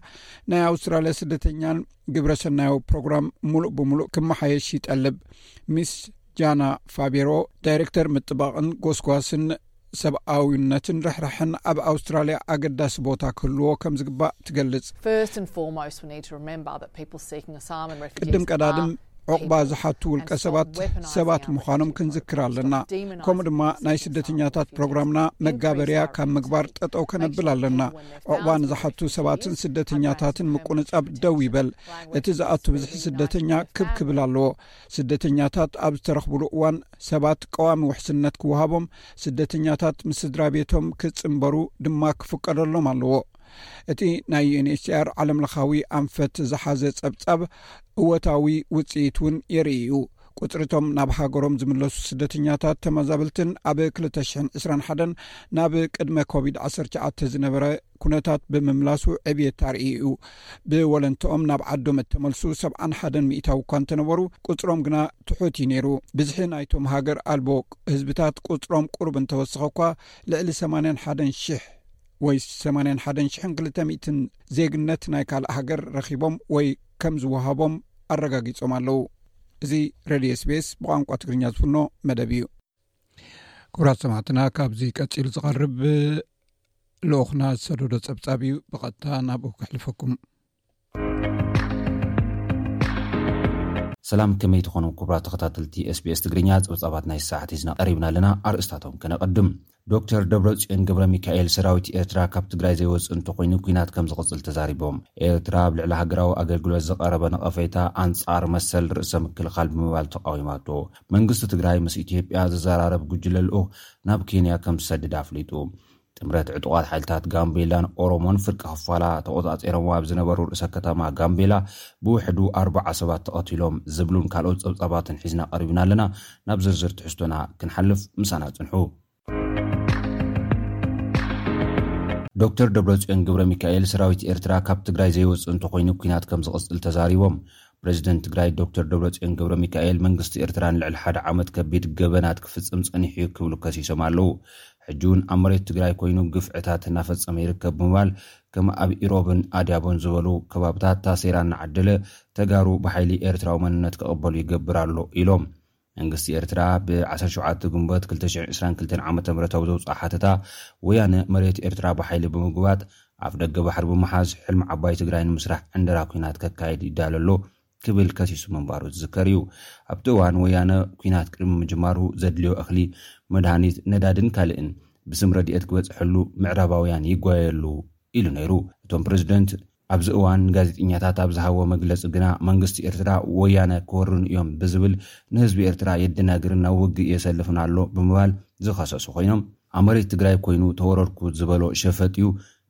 Speaker 1: ናይ ኣውስትራልያ ስደተኛን ግብረ ሰናዮ ፕሮግራም ሙሉእ ብምሉእ ክመሓየሽ ይጠልብ ሚስ ጃና ፋቢሮ ዳይረክተር ምጥባቕን ጎስጓስን ሰብኣዊነትን ርሕርሕን ኣብ ኣውስትራልያ ኣገዳሲ ቦታ ክህልዎ ከም ዝግባእ ትገልጽ ቅድም ቀዳድም ዕቑባ ዝሓቱ ውልቀ ሰባት ሰባት ምዃኖም ክንዝክር ኣለና ከምኡ ድማ ናይ ስደተኛታት ፕሮግራምና መጋበርያ ካብ ምግባር ጠጠው ከነብል ኣለና ዕቑባ ንዝሓቱ ሰባትን ስደተኛታትን ምቁንጻብ ደው ይበል እቲ ዝኣቱ ብዝሒ ስደተኛ ክብ ክብል ኣለዎ ስደተኛታት ኣብ ዝተረኽብሉ እዋን ሰባት ቀዋሚ ውሕስነት ክወሃቦም ስደተኛታት ምስ ስድራ ቤቶም ክጽምበሩ ድማ ክፍቀደሎም ኣለዎ እቲ ናይ ዩንኤችሲኣር ዓለም ለኻዊ ኣንፈት ዝሓዘ ጸብጻብ እወታዊ ውጽኢት እውን የርኢ እዩ ቁፅሪቶም ናብ ሃገሮም ዝምለሱ ስደተኛታት ተመዛብልትን ኣብ 221 ናብ ቅድመ ኮቪድ 19 ዝነበረ ኩነታት ብምምላሱ ዕብየት ኣርእዩ እዩ ብወለንትኦም ናብ ዓዶም እተመልሱ ሰብዓን ሓደን ሚእታዊ እኳ እንተነበሩ ቁፅሮም ግና ትሑት እዩ ነይሩ ብዝሒ ናይቶም ሃገር ኣልቦ ህዝብታት ቁፅሮም ቅሩብ እንተወሰኸ እኳ ልዕሊ 8ሓ ሽሕ ወይ ሰማንያን ሓደን ሽሕን ክልተ ሚእትን ዜግነት ናይ ካልእ ሃገር ረኺቦም ወይ ከም ዝወሃቦም ኣረጋጊጾም ኣለዉ እዚ ረድዮ ስቤስ ብቋንቋ ትግርኛ ዝፍኖ መደብ እዩ ክብራት ሰማዕትና ካብዚ ቀፂሉ ዝቐርብ ልኡክና ዝሰደዶ ፀብፃብ እዩ ብቐጥታ ናብኡ ክሕልፈኩም
Speaker 4: ሰላም ከመይ ትኾኑ ኩቡራት ተኸታተልቲ SBS ትግርኛ ጸብጻባት ናይ ሰዓት ሒዝና ቀሪብና ኣለና ኣርእስታቶም ከነቐድም ዶክተር ደብረጽዮን ገብረ ሚካኤል ሰራዊት ኤርትራ ካብ ትግራይ ዘይወፅእ እንተኮይኑ ኩናት ከም ዝቕፅል ተዛሪቦም ኤርትራ ኣብ ልዕሊ ሃገራዊ ኣገልግሎት ዝቐረበ ነቐፈይታ ኣንጻር መሰል ርእሰ ምክልኻል ብምባል ተቃዊማቶ መንግስቲ ትግራይ ምስ ኢትዮጵያ ዘዘራረብ ጉጅለ ልኡኽ ናብ ኬንያ ከም ዝሰድድ ኣፍሊጡ ጥምረት ዕጡቓት ሓይልታት ጋምቤላን ኦሮሞን ፍርቂ ክፋላ ተቖጻጺሮምዎ ኣብ ዝነበሩ ርእሰ ከተማ ጋምቤላ ብውሕዱ ኣርባዓ ሰባት ተቐቲሎም ዝብሉን ካልኦት ጸብጻባትን ሒዝና ቀሪብና ኣለና። ናብ ዝርዝር ትሕዝቶና ክንሓልፍ ምሳና ጽንሑ። ዶክተር ደብረጽዮን ግብረሚካኤል ሰራዊት ኤርትራ ካብ ትግራይ ዘይወጽእ እንተኾይኑ ኲናት ከምዝቕጽል ተዛሪቦም። ፕረዚደንት ትግራይ ዶክተር ደብረፅዮን ገብረሚካኤል መንግስቲ ኤርትራ ንልዕሊ ሓደ ዓመት ከቢድ ገበናት ክፍፅም ፀኒሑ እዩ ክብሉ ከሲሶም ኣለው። ሕጂ እውን ኣብ መሬት ትግራይ ኮይኑ ግፍዕታት እናፈፀመ ይርከብ ብምባል ከም ኣብ ኢሮብን ኣድያቦን ዝበሉ ከባብታት ታሴራ እናዓደለ ተጋሩ ብሓይሊ ኤርትራዊ መንነት ክቕበሉ ይገብር ኣሎ ኢሎም። መንግስቲ ኤርትራ ብ ዓሰርተ ሸውዓተ ግንቦት ክልተ ሽሕ ዕስራን ክልተን ዓመተ ምህረት ኣብ ዘውጽኦ ሓተታ፣ ወያነ መሬት ኤርትራ ብሓይሊ ብምጉባጥ፣ ኣፍደገ ባሕሪ ብምሓዝ፣ ሕልሚ ዓባይ ትግራይ ንምስራሕ ዕንደራ ኲናት ከካይድ ይዳሎ ኣሎ ክብል ከሲሱ ምንባሩ ዝዝከር እዩ። ኣብቲ እዋን ወያነ ኲናት ቅድሚ ምጅማሩ ዘድልዮ እኽሊ፣ መድሃኒት፣ ነዳዲን ካልእን ብስም ረድኤት ክበጽሐሉ ምዕራባውያን ይጓየየሉ ኢሉ ነይሩ። እቶም ፕረዚደንት፣ ኣብዚ እዋን ንጋዜጠኛታት ኣብ ዝሃቦ መግለጺ ግና መንግስቲ ኤርትራ ወያነ ክወሩኒ እዮም ብዝብል ንህዝቢ ኤርትራ የደናግርን ናብ ውግእ የሰልፍን ኣሎ ብምባል ዝኸሰሱ ኮይኖም ኣብ መሬት ትግራይ ኮይኑ ተወረርኩ ዝበሎ ሸፈጥ እዩ፣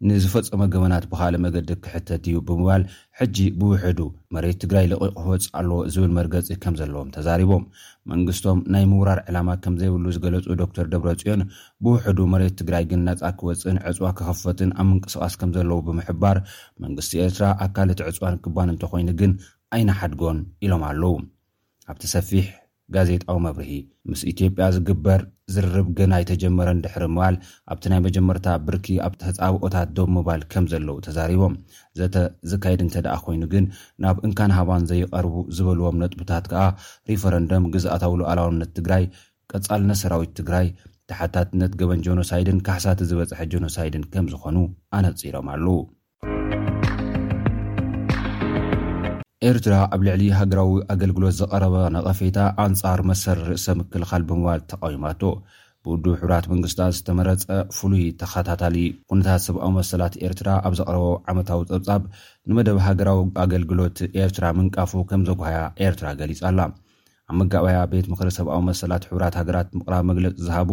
Speaker 4: ንዝፈጸሞ ገበናት ብኻልእ መገዲ ክሕተት እዩ ብምባል ሕጂ ብውሕዱ መሬት ትግራይ ለቒቑ ክወጽእ ኣለዎ ዝብል መርገጺ ከምዘለዎም ተዛሪቦም። መንግስቶም ናይ ምውራር ዕላማ ከምዘይብሉ ዝገለጹ ዶክተር ደብረጽዮን ብውሕዱ መሬት ትግራይ ግን ነፃ ክወፅእን ዕፅዋ ክኽፈትን ኣብ ምንቅስቓስ ከምዘለዉ ብምሕባር፣ መንግስቲ ኤርትራ ኣካል እቲ ዕፅዋን ክባን እንተኾይኑ ግን ኣይንሓድጎን ኢሎም ኣለዉ። ኣብቲ ሰፊሕ ጋዜጣዊ መብርሂ። ምስ ኢትዮጵያ ዝግበር ዝርርብ ገና ኣይተጀመረን ድሕሪ ምባል፣ ኣብቲ ናይ መጀመርታ ብርኪ ኣብ ተፃብኦታት ደው ምባል ከምዘለዉ ተዛሪቦም። ዘተ ዝካየድ እንተድኣ ኮይኑ ግን ናብ እንካን ሃባን ዘይቐርቡ ዝበልዎም ነጥብታት ከኣ ሪፈረንደም፣ ግዝኣታዊ ሉኣላውነት ትግራይ፣ ቀፃልነት ሰራዊት ትግራይ ተሓታትነት ገበን ጆኖሳይድን ካሕሳ እቲ ዝበፅሐ ጆኖሳይድን ከምዝኾኑ ኣነፂሮም ኣለው። ኤርትራ ኣብ ልዕሊ ሃገራዊ ኣገልግሎት ዝቐረበ ነቐፌታ ኣንጻር መሰል ርእሰ ምክልኻል ብምባል ተቓዊማቶ። ብውድብ ሕቡራት መንግስታት ዝተመረጸ ፍሉይ ተኸታታሊ ኩነታት ሰብኣዊ መሰላት ኤርትራ ኣብ ዘቕረቦ ዓመታዊ ጸብጻብ ንመደብ ሃገራዊ ኣገልግሎት ኤርትራ ምንቃፉ ከም ዘጉሃያ ኤርትራ ገሊጻ ኣላ። ኣብ መጋባእያ ቤት ምኽሪ ሰብኣዊ መሰላት ሕቡራት ሃገራት ምቕራብ መግለጺ ዝሃቡ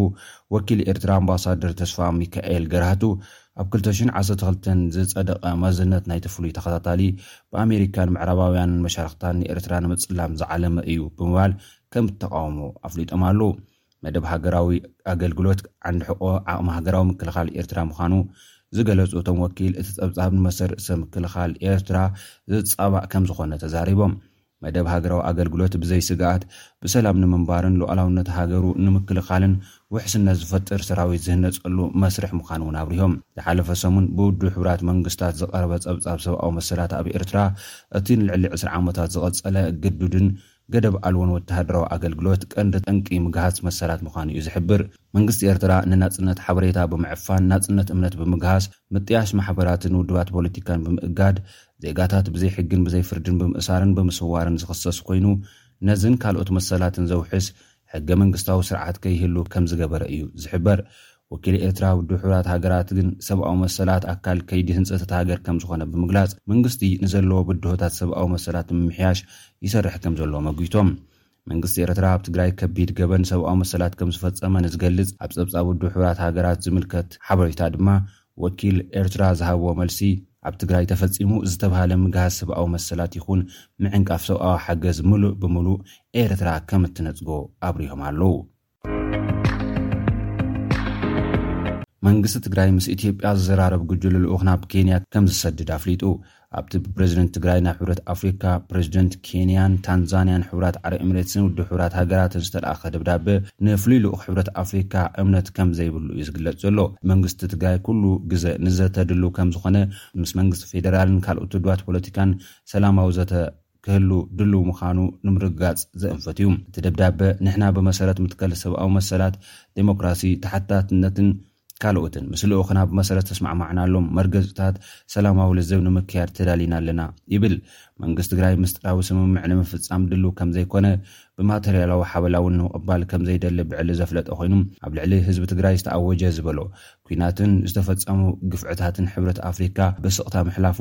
Speaker 4: ወኪል ኤርትራ ኣምባሳደር ተስፋሚካኤል ገራህቱ፣ ኣብ ክልተ ሽሕን ዓሰርተ ክልተን ዝጸደቐ መዝነት ናይቲ ፍሉይ ተኸታታሊ ብኣሜሪካን ምዕራባውያንን መሻርኽታን ንኤርትራ ንምጽላም ዝዓለመ እዩ ብምባል ከም እተቓወሙ ኣፍሊጦም ኣለዉ። መደብ ሃገራዊ ኣገልግሎት ዓንዲ ሕቖ ዓቕሚ ሃገራዊ ምክልኻል ኤርትራ ምዃኑ ዝገለጹ እቶም ወኪል፣ እቲ ጸብጻብ ንመሰል ርእሰ ምክልኻል ኤርትራ ዝጻባእ ከም ዝኾነ ተዛሪቦም። መደብ ሃገራዊ ኣገልግሎት ብዘይ ስግኣት ብሰላም ንምንባርን ሉኣላውነት ሃገሩ ንምክልኻልን ውሕስነት ዝፈጥር ሰራዊት ዝህነፀሉ መስርሕ ምዃኑ እውን ኣብሪሆም። ዝሓለፈ ሰሙን ብውድብ ሕቡራት መንግስታት ዝቐረበ ፀብፃብ ሰብኣዊ መሰላት ኣብ ኤርትራ እቲ ንልዕሊ ዕስራ ዓመታት ዝቐፀለ ግዱድን ገደብ ኣልቦን ወተሃደራዊ ኣገልግሎት ቀንዲ ጠንቂ ምግሃስ መሰላት ምዃኑ እዩ ዝሕብር። መንግስቲ ኤርትራ ንናፅነት ሓበሬታ ብምዕፋን፣ ናፅነት እምነት ብምግሃስ፣ ምጥያሽ ማሕበራትን ውድባት ፖለቲካን ብምእጋድ፣ ዜጋታት ብዘይ ሕግን ብዘይ ፍርድን ብምእሳርን ብምስዋርን ዝኽሰስ ኮይኑ፣ ነዝን ካልኦት መሰላትን ዘውሕስ ሕገ መንግስታዊ ስርዓት ከይህሉ ከም ዝገበረ እዩ ዝሕበር። ወኪል ኤርትራ ውድብ ሕቡራት ሃገራት ግን ሰብኣዊ መሰላት ኣካል ከይዲ ህንፀት እታ ሃገር ከም ዝኾነ ብምግላፅ መንግስቲ ንዘለዎ ብድሆታት ሰብኣዊ መሰላት ንምምሕያሽ ይሰርሕ ከም ዘሎ መጒቶም። መንግስቲ ኤርትራ ኣብ ትግራይ ከቢድ ገበን ሰብኣዊ መሰላት ከም ዝፈጸመ ንዝገልጽ ኣብ ጸብጻብ ውድብ ሕቡራት ሃገራት ዝምልከት ሓበሬታ ድማ ወኪል ኤርትራ ዝሃብዎ መልሲ ኣብ ትግራይ ተፈጺሙ ዝተብሃለ ምግሃስ ሰብኣዊ መሰላት ይኹን ምዕንቃፍ ሰብኣዊ ሓገዝ ምሉእ ብምሉእ ኤርትራ ከም እትነጽጎ ኣብሪሆም ኣለዉ። መንግስቲ ትግራይ ምስ ኢትዮጵያ ዝዘራረብ ጉጅለ ልኡኽ ናብ ኬንያ ከም ዝሰድድ ኣፍሊጡ ኣብቲ ብፕረዚደንት ትግራይ ናብ ሕብረት ኣፍሪካ ፕረዚደንት ኬንያን ታንዛንያን ሕብራት ዓረ ኤምሬትስን ውድብ ሕብራት ሃገራትን ዝተለኣኸ ደብዳበ ንፍሉይ ልኡኽ ሕብረት ኣፍሪካ እምነት ከም ዘይብሉ እዩ ዝግለጽ ዘሎ መንግስቲ ትግራይ ኩሉ ግዘ ንዘተ ድልው ከም ዝኾነ ምስ መንግስቲ ፌደራልን ካልኦት ውድባት ፖለቲካን ሰላማዊ ዘተ ክህሉ ድሉው ምዃኑ ንምርግጋጽ ዘእንፍት እዩ። እቲ ደብዳበ፣ ንሕና ብመሰረት መትከል ሰብኣዊ መሰላት፣ ደሞክራሲ፣ ተሓታትነትን ካልኦትን፣ ምስ ልኡኽና ብመሰረት ዝተስማዕማዕናሎም መርገጺታት ሰላማዊ ልዝብ ንምክያድ ተዳሊና ኣለና ይብል። መንግስቲ ትግራይ ምስጢራዊ ስምምዕ ንምፍጻም ድሉው ከምዘይኮነ፣ ብማተርያላዊ ሓበላ እውን ንምቕባል ከምዘይደሊ ብዕሊ ዘፍለጠ ኮይኑ፣ ኣብ ልዕሊ ህዝቢ ትግራይ ዝተኣወጀ ዝበሎ ኲናትን ዝተፈጸሙ ግፍዕታትን ሕብረት ኣፍሪካ ብስቕታ ምሕላፉ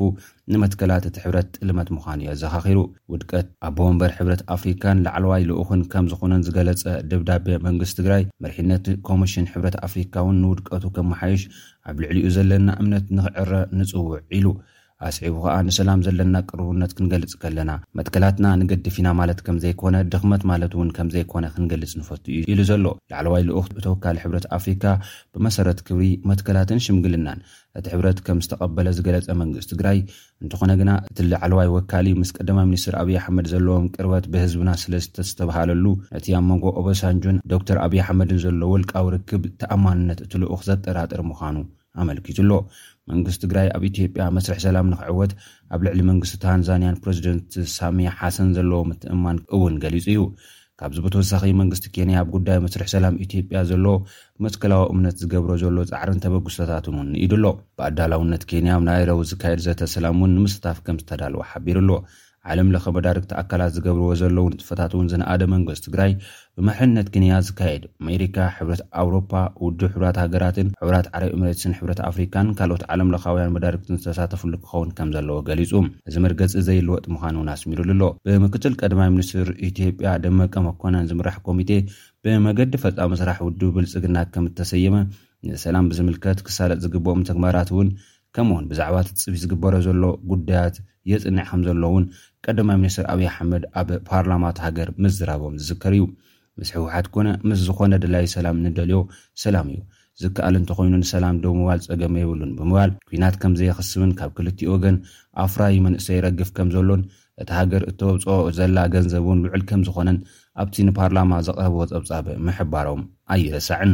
Speaker 4: ንመትከላት እቲ ሕብረት ጥልመት ምዃኑ የዘኻኺሩ። ውድቀት ኣቦ ወንበር ሕብረት ኣፍሪካን ላዕለዋይ ልኡኽን ከም ዝኹነን ዝገለፀ ደብዳቤ መንግስቲ ትግራይ፣ መሪሕነት ኮምሽን ሕብረት ኣፍሪካ እውን ንውድቀቱ ከመሓይሽ ኣብ ልዕሊኡ ዘለና እምነት ንክዕረ ንፅውዕ ኢሉ። ኣስዒቡ ከኣ ንሰላም ዘለና ቅርቡነት ክንገልጽ ከለና፣ መትከላትና ንገድፍ ኢና ማለት ከም ዘይኮነ፣ ድኽመት ማለት እውን ከም ዘይኮነ ክንገልጽ ንፈቱ እዩ ኢሉ ዘሎ ላዕለዋይ ልኡኽ ተወካሊ ሕብረት ኣፍሪካ ብመሰረት ክብሪ፣ መትከላትን ሽምግልናን እቲ ሕብረት ከም ዝተቐበለ ዝገለጸ መንግስቲ ትግራይ እንተኾነ ግና እቲ ላዕለዋይ ወካሊ ምስ ቀዳማይ ሚኒስትር ኣብይ ኣሕመድ ዘለዎም ቅርበት ብህዝብና ስለ ዝተስተብሃለሉ ነቲ ኣብ መንጎ ኦበሳንጆን ዶክተር ኣብይ ኣሕመድን ዘሎ ውልቃዊ ርክብ ተኣማንነት እቲ ልኡኽ ዘጠራጥር ምዃኑ ኣመልኪቱ'ሎ። መንግስቲ ትግራይ ኣብ ኢትዮጵያ መስርሕ ሰላም ንኽዕወት ኣብ ልዕሊ መንግስቲ ታንዛንያን ፕረዚደንት ሳሚያ ሓሰን ዘለዎ ምትእምማን እውን ገሊጹ እዩ። ካብዚ ብተወሳኺ መንግስቲ ኬንያ ኣብ ጉዳይ መስርሕ ሰላም ኢትዮጵያ ዘለዎ መትከላዊ እምነት ዝገብሮ ዘሎ ጻዕርን ተበግሶታትን እውን ንኢዱ'ሎ። ብኣዳላውነት ኬንያ ኣብ ናይሮቢ ዝካየድ ዘተ ሰላም እውን ንምስታፍ ከምዝተዳለወ ሓቢሩ'ሎ። ዓለም ለኸ መዳርግቲ ኣካላት ዝገብርዎ ዘለዉ ንጥፈታት እውን ዝነኣደ መንገስ ትግራይ ብመሐንነት ክንያ ዝካየድ ኣሜሪካ፣ ሕብረት ኣውሮፓ፣ ውድብ ሕቡራት ሃገራትን ሕቡራት ዓረብ ኢምሬትስን ሕብረት ኣፍሪካን ካልኦት ዓለም ለኻውያን መዳርግትን ዝተሳተፍሉ ክኸውን ከም ዘለዎ ገሊፁ። እዚ መርገፂ ዘይልወጥ ምዃኑ እውን ኣስሚሩሉ ኣሎ። ብምክትል ቀዳማይ ሚኒስትር ኢትዮጵያ ደመቀ መኮነን ዝምራሕ ኮሚቴ ብመገዲ ፈፃሚ ስራሕ ውድብ ብልፅግና ከም እተሰየመ ንሰላም ብዝምልከት ክሳለጥ ዝግበኦም ተግባራት እውን ከምኡ'ውን ብዛዕባ እቲ ትጽቢት ዝግበሮ ዘሎ ጉዳያት የጽንዕ ከምዘሎ እውን ቀዳማይ ሚኒስተር ኣብይ ኣሕመድ ኣብ ፓርላማ እታ ሃገር ምዝራቦም ዝዝከር እዩ። ምስ ህወሓት ኮነ ምስ ዝኾነ ደላዪ ሰላም ንደልዮ ሰላም እዩ። ዝከኣል እንተኾይኑ ንሰላም ደው ምባል ጸገም የብሉን ብምባል፣ ኲናት ከምዘየኽስብን ካብ ክልቲኡ ወገን ኣፍራዪ መንእሰይ ይረግፍ ከምዘሎን እታ ሃገር እተውጽኦ ዘላ ገንዘብ እውን ልዑል ከምዝኾነን ኣብቲ ንፓርላማ ዘቕረብዎ ጸብጻብ ምሕባሮም ኣይርሳዕን።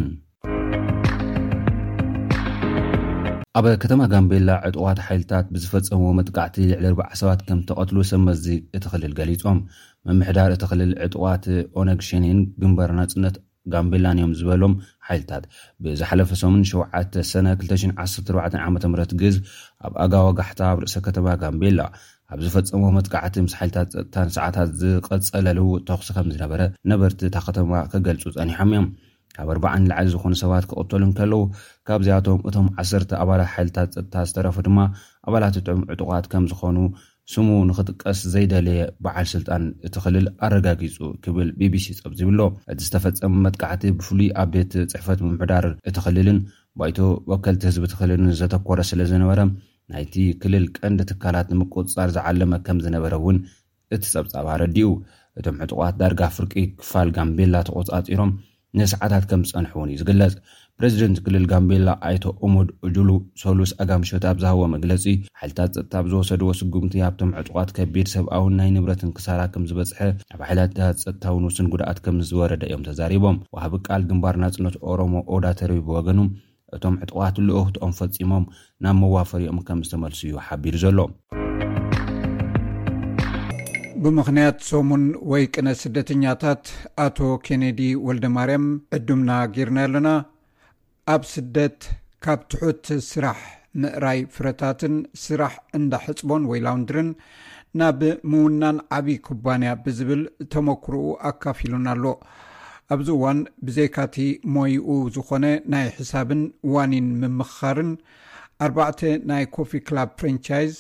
Speaker 4: ኣብ ከተማ ጋምቤላ ዕጡቓት ሓይልታት ብዝፈጸምዎ መጥቃዕቲ ልዕሊ ኣርባዓ ሰባት ከም እተቐትሉ ሰብ መዚ እቲ ክልል ገሊጾም። ምምሕዳር እቲ ክልል ዕጡቓት ኦነግ ሸኔን ግንባር ናጽነት ጋምቤላን እዮም ዝበሎም ሓይልታት ብዝሓለፈ ሰሙን ሸውዓተ ሰነ ክልተ ሽሕን ዓሰርተ ኣርባዕተን ዓመተ ምህረት ግዝ ኣብ ኣጋ ወጋሕታ ኣብ ርእሰ ከተማ ጋምቤላ ኣብ ዝፈጸምዎ መጥቃዕቲ ምስ ሓይልታት ጸጥታ ንሰዓታት ዝቐጸለ ልውውጥ ተኹሲ ከም ዝነበረ ነበርቲ እታ ከተማ ክገልጹ ጸኒሖም እዮም። ካብ ኣርባዓ ንላዕሊ ዝኾኑ ሰባት ክቕተሉ እንከለዉ፣ ካብዚኣቶም እቶም ዓሰርተ ኣባላት ሓይልታት ጸጥታ ዝተረፉ ድማ ኣባላት እቶም ዕጡቓት ከም ዝኾኑ ስሙ ንኽጥቀስ ዘይደለየ በዓል ስልጣን እቲ ክልል ኣረጋጊጹ ክብል ቢቢሲ ጸብጺቡ'ሎ። እቲ ዝተፈጸመ መጥቃዕቲ ብፍሉይ ኣብ ቤት ጽሕፈት ምምሕዳር እቲ ክልልን ባይቶ ወከልቲ ህዝቢ እቲ ክልልን ዘተኮረ ስለዝነበረ ናይቲ ክልል ቀንዲ ትካላት ንምቁጽጻር ዝዓለመ ከምዝነበረ እውን እቲ ጸብጻብ ኣረዲኡ። እቶም ዕጡቓት ዳርጋ ፍርቂ ክፋል ጋምቤላ ተቖጻጺሮም ንሰዓታት ከም ዝጸንሑ'ውን እዩ ዝግለጽ። ፕረዚደንት ክልል ጋምቤላ ኣይተ ኡሙድ ኡጁሉ ሰሉስ ኣጋ ምሸት ኣብ ዝሃብዎ መግለጺ፣ ሓይልታት ጸጥታ ኣብ ዝወሰድዎ ስጉምቲ ኣብቶም ዕጡቓት ከቢድ ሰብኣውን ናይ ንብረትን ክሳራ ከም ዝበጽሐ፣ ኣብ ሓይላትታት ጸጥታ'ውን ውሱን ጉድኣት ከም ዝወረደ እዮም ተዛሪቦም። ወሃቢ ቃል ግንባር ናጽነት ኦሮሞ ኦዳ ተርቢ ብወገኑ፣ እቶም ዕጡቓት ልኡኽትኦም ፈጺሞም ናብ መዋፈሪኦም ከም ዝተመልሱ እዩ ሓቢሩ ዘሎ።
Speaker 1: ብምኽንያት ሰሙን ወይ ቅነ ስደተኛታት ኣቶ ኬነዲ ወልደማርያም ዕዱምና ጌርናዮ ኣሎና። ኣብ ስደት ካብ ትሑት ስራሕ ምእራይ ፍረታትን ስራሕ እንዳ ሕጽቦን ወይ ላውንድርን፣ ናብ ምውናን ዓብዪ ኩባንያ ብዝብል ተመኩርኡ ኣካፊሉና ኣሎ። ኣብዚ እዋን ብዘይካቲ ሞይኡ ዝኾነ ናይ ሕሳብን ዋኒን ምምኽኻርን፣ ኣርባዕተ ናይ ኮፊ ክላብ ፍረንቻይዝ፣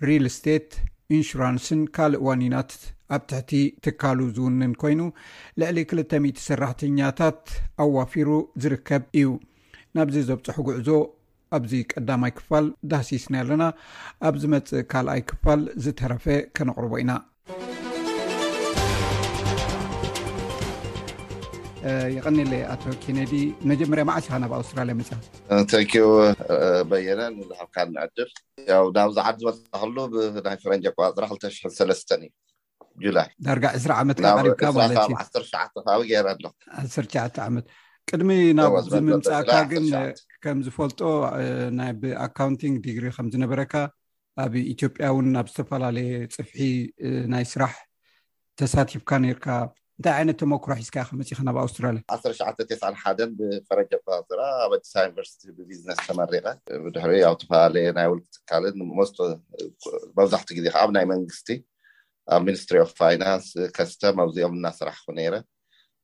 Speaker 1: ሪል ስቴት፣ ኢንሹራንስን ካልእ ዋኒናት ኣብ ትሕቲ ትካሉ ዝውንን ኮይኑ ልዕሊ ክልተ ሚእቲ ሰራሕተኛታት ኣዋፊሩ ዝርከብ እዩ። ናብዚ ዘብፅሑ ጉዕዞ ኣብዚ ቀዳማይ ክፋል ዳህሲስናዮ ኣለና ኣብ ዝመጽእ ካልኣይ ክፋል ዝተረፈ ከነቕርቦ ኢና። የቀኒለ ኣቶ ኬነዲ መጀመርያ መዓስ ኢካ ናብ ኣውስትራልያ መፅያ
Speaker 5: ንኪ በየነ ንዝሃብካ ዕድል ያው ናብዚ ዓዲ ዝመፅእክሉ ብናይ ፈረንጂ ኣቆፃፅራ ክልተ ሽሕን ሰለስተን እዩ ጁላይ
Speaker 1: ዳርጋ ዕስራ ዓመት ናብ ቀሪብካ ኤርትራ ማለት ካብ እዩ
Speaker 5: ዓሰርተ ትሽዓተ ከባቢ ገይረ ኣለኹ
Speaker 1: ዓሰርተ ትሽዓተ ዓመት ቅድሚ እወ፣ ናብ ዝበልጸ ዝምምጻእካ ጁላይ ግን ዓሰርተ ትሽዓተ ከም ዝፈልጦ እ፣ ናይ ብኣካውንቲንግ ዲግሪ ከም ዝነበረካ ኣብ ኢትዮጵያ እውን ናብ ዝተፈላለየ ጽፍሒ እ፣ ናይ ስራሕ ተሳቲፍካ ነርካ እንታይ ዓይነት ተመክሮ ሒዝካ ኢኻ መጺኻ ናብ ኣውስትራልያ
Speaker 5: ዓሰርተ ትሽዓተ ቴስዓን ሓደን ብፈረንጂ ኣቆጻጽራ ኣብ ኣዲስ ኣበባ ዩኒቨርሲቲ ብቢዝነስ ተመሪቐ ብድሕሪ ኣብ ዝተፈላለየ ናይ ውልቂ ትካልን ሞስቶ መብዛሕትኡ ግዜ ከዓ ኣብ ናይ መንግስቲ ኣብ ሚኒስትሪ ኦፍ ፋይናንስ ከስተም ኣብዚኦም እናሰራሕኩ ነይረ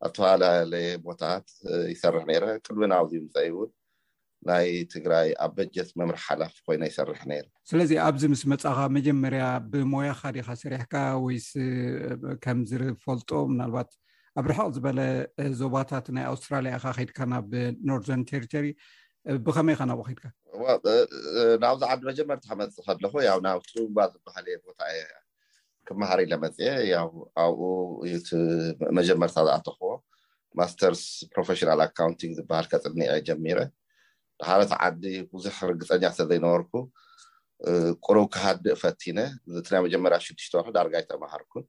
Speaker 5: ኣብ ተፈላለየ ቦታታት ይሰርሕ ነይረ ቅድሚ ናብዚ ምፀኢ እውን ናይ ትግራይ ኣብ በጀት መምር ሓላፍ ኮይነ ይሰርሕ ነይረ
Speaker 1: ስለዚ ኣብዚ ምስ መፃኻ መጀመርያ ብሞያካ ዲካ ሰሪሕካ ወይስ ከምዝፈልጦ ምናልባት ኣብ ርሕቕ ዝበለ ዞባታት ናይ ኣውስትራልያ ኢካ ከድካ ናብ ኖርዘርን ቴሪተሪ ብከመይ ኢካ ናብኡ ከድካ
Speaker 5: ናብዚ ዓዲ መጀመርታ ክመፅእ ከለኩ ያው ናብ ቱባ ዝበሃል እየ ቦታ እየ ክመሃር ኢለ መፅየ ያው ኣብኡ እዩ መጀመርታ ዝኣተክዎ ማስተርስ ፕሮፌሽናል ኣካውንቲንግ ዝበሃል ከፅኒ እየ ጀሚረ ድሓረት ዓዲ ብዙሕ ርግፀኛ ስለዘይነበርኩ ቁሩብ ክሃድእ ፈቲነ እቲ ናይ መጀመርያ ሽዱሽተ ወርሒ ዳርጋ ኣይተምሃርኩን